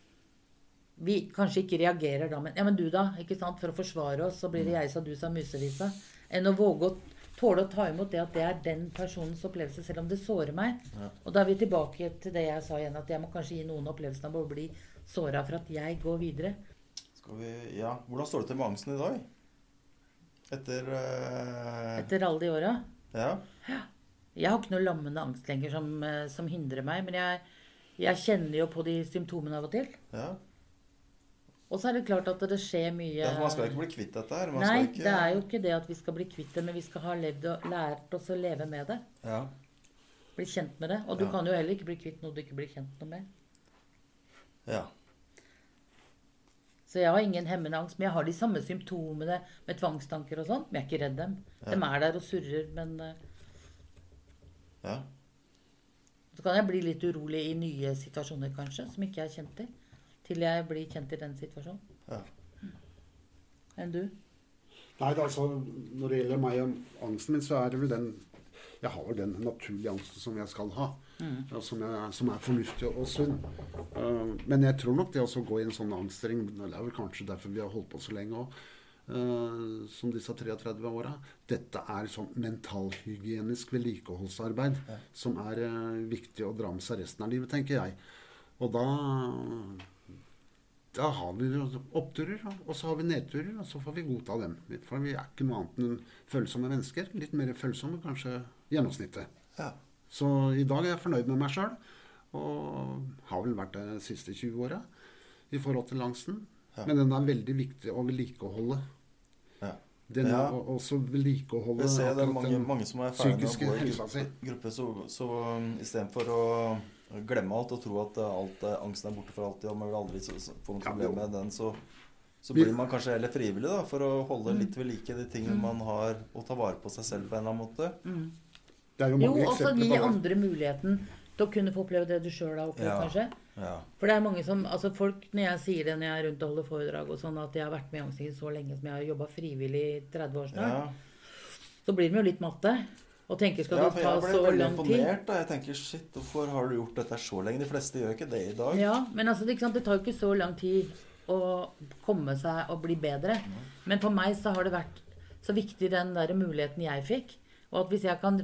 vi kanskje ikke reagerer da, men ja, men du da? ikke sant, For å forsvare oss, så blir det mm. jeg sa du sa musevisa. Enn å våge å tåle å ta imot det at det er den personens opplevelse, selv om det sårer meg. Ja. Og da er vi tilbake til det jeg sa igjen, at jeg må kanskje gi noen opplevelsen av å bli såra for at jeg går videre. Skal vi, ja, Hvordan står det til med angsten i dag? Etter uh... Etter alle de åra? Ja. ja. Jeg har ikke noe lammende angst lenger som, uh, som hindrer meg. Men jeg, jeg, kjenner jo på de symptomene av og til. Ja. Og så er det klart at det skjer mye ja, Man skal ikke bli kvitt dette her. Man Nei, ikke... det er jo ikke det at vi skal bli kvitt det, men vi skal ha levd og lært oss å leve med det. Ja. Bli kjent med det. Og du ja. kan jo heller ikke bli kvitt noe du ikke blir kjent noe med. Ja. Så jeg har ingen hemmende angst. Men jeg har de samme symptomene med tvangstanker og sånn. Men jeg er ikke redd dem. Ja. De er der og surrer, men uh... Ja. Så kan jeg bli litt urolig i nye situasjoner, kanskje, som ikke jeg er kjent i til jeg blir kjent i den situasjonen. Ja. Enn du? Nei, altså, Når det gjelder meg og angsten min, så er det vel den Jeg har vel den naturlige angsten som jeg skal ha. Mm. Som, jeg, som, er fornuftig og sunn. Uh, men jeg tror nok det å gå i en sånn angstring Det er vel kanskje derfor vi har holdt på så lenge òg. Uh, eh, som disse 33 åra. Dette er sånn mentalhygienisk vedlikeholdsarbeid ja. som er uh, viktig å dra med seg resten av livet, tenker jeg. Og da da har vi oppturer, og så har vi nedturer, og så får vi godta dem. For vi er ikke noe annet enn følsomme mennesker. Litt mer følsomme kanskje gjennomsnittet. Ja. Så i dag er jeg fornøyd med meg sjøl, og har vel vært det de siste 20 åra i forhold til langsten. Ja. Men den er veldig viktig å vedlikeholde. Ja. Den ja. å også vedlikeholde det er mange, mange som er ferdig med å gå i gruppe, så, så um, istedenfor å glemme alt og tro at alt, angsten er borte for alltid, og man vil aldri få noe problem med den, så, så blir man kanskje heller frivillig da, for å holde litt ved like de tingene mm. man har, og ta vare på seg selv på en eller annen måte. Mm. jo, jo også gi andre muligheten til å kunne få oppleve det du sjøl har opplevd, ja. kanskje. Ja. For det er mange som altså folk, Når jeg sier det når jeg er rundt og holder foredrag, og sånn at jeg har vært med i Angstingen så lenge som jeg har jobba frivillig i 30 år snart, ja. så blir de jo litt matte. Og tenker skal ja, det ta så lang tid? Jeg tenker shit, hvorfor har du gjort dette så lenge? De fleste gjør ikke det i dag. Ja, men altså, det, det tar jo ikke så lang tid å komme seg og bli bedre. Men for meg så har det vært så viktig den der muligheten jeg fikk. Og at hvis jeg kan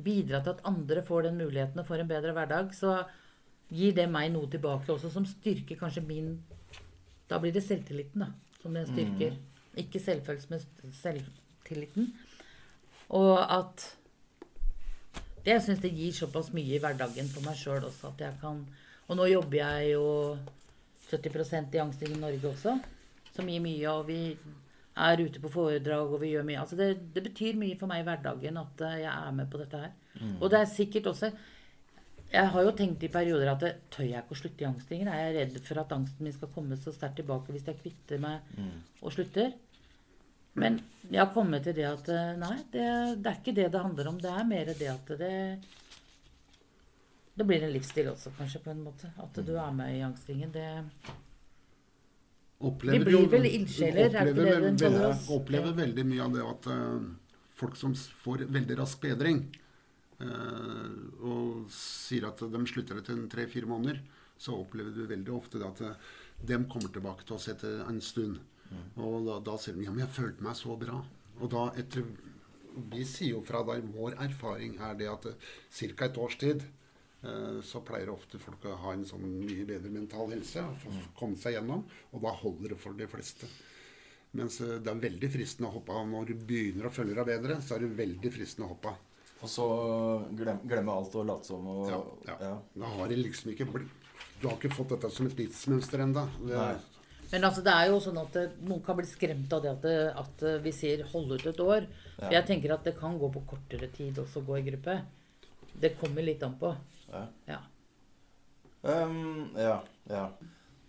bidra til at andre får den muligheten og får en bedre hverdag, så gir det meg noe tilbake også som styrker kanskje min Da blir det selvtilliten, da, som den styrker. Mm. Ikke selvfølelsen, men selvtilliten. Og at det Jeg syns det gir såpass mye i hverdagen for meg sjøl også at jeg kan Og nå jobber jeg jo 70% i Angstingen Norge også, som gir mye. Og vi er ute på foredrag, og vi gjør mye. Altså det, det betyr mye for meg i hverdagen at eh, jeg er med på dette her. Mm. Og det er sikkert også Jeg har jo tenkt i perioder at det, tør jeg ikke å slutte i Angstingen? Er jeg redd for at angsten min skal komme så sterkt tilbake hvis jeg kvitter meg mm. og slutter? Men jeg har kommet til det at eh, nei, det, det, er ikke det det handler om. Det er mer det at det Det blir en livsstil også, kanskje, på en måte. At du er med i angstringen. Det opplever, Vi blir vel ildsjeler, er ikke det den kaller oss? Opplever veldig mye av det at uh, folk som får veldig rask bedring, og sier at de slutter etter tre-fire måneder, så opplever du veldig ofte at uh, de kommer tilbake til oss etter en stund. Og da, da sier de ja, men jeg følte meg så bra. Og da etter Vi sier jo fra der vår erfaring er det at ca. et års tid eh, så pleier ofte folk å ha en sånn mye bedre mental helse. og komme seg gjennom, Og da holder det for de fleste. Mens eh, det er veldig fristende å hoppe av. Når du begynner å følge deg bedre, så er det veldig fristende å hoppe av. Og så glemme, glemme alt og late som og ja, ja. ja. Da har det liksom ikke blitt Du har ikke fått dette som et livsmønster ennå. Men altså, det er jo sånn at eh, noen kan bli skremt av det at, det, at eh, vi sier 'hold ut et år'. Ja. Jeg tenker at det kan gå på kortere tid også å gå i gruppe. Det kommer litt an på. Ja. Ja. Um, ja, ja.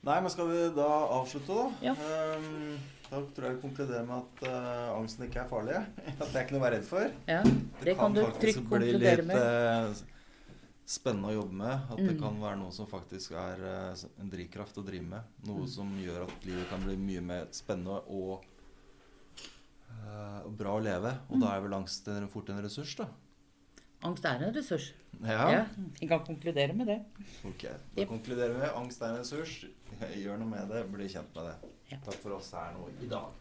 Nei, men skal vi da avslutte, da? Ja. Um, da tror jeg vi konkluderer med at uh, angsten ikke er farlig. [laughs] At det er ikke noe å være redd for. Ja, det, det kan, kan du trygt konkludere med. Uh, spennende å jobbe med. At mm. det kan være noe som faktisk er uh, en drivkraft å drive med. Noe mm. som gjør at livet kan bli mye mer spennende og, bra å leve. Og mm. da er vel angst fort en ressurs, da. Angst er en ressurs. Ja. ja vi kan konkludere med det. Ok, Da yep. konkluderer vi angst er en ressurs. [laughs] Gjør noe med det. Bli kjent med det. Takk for oss her nå i dag.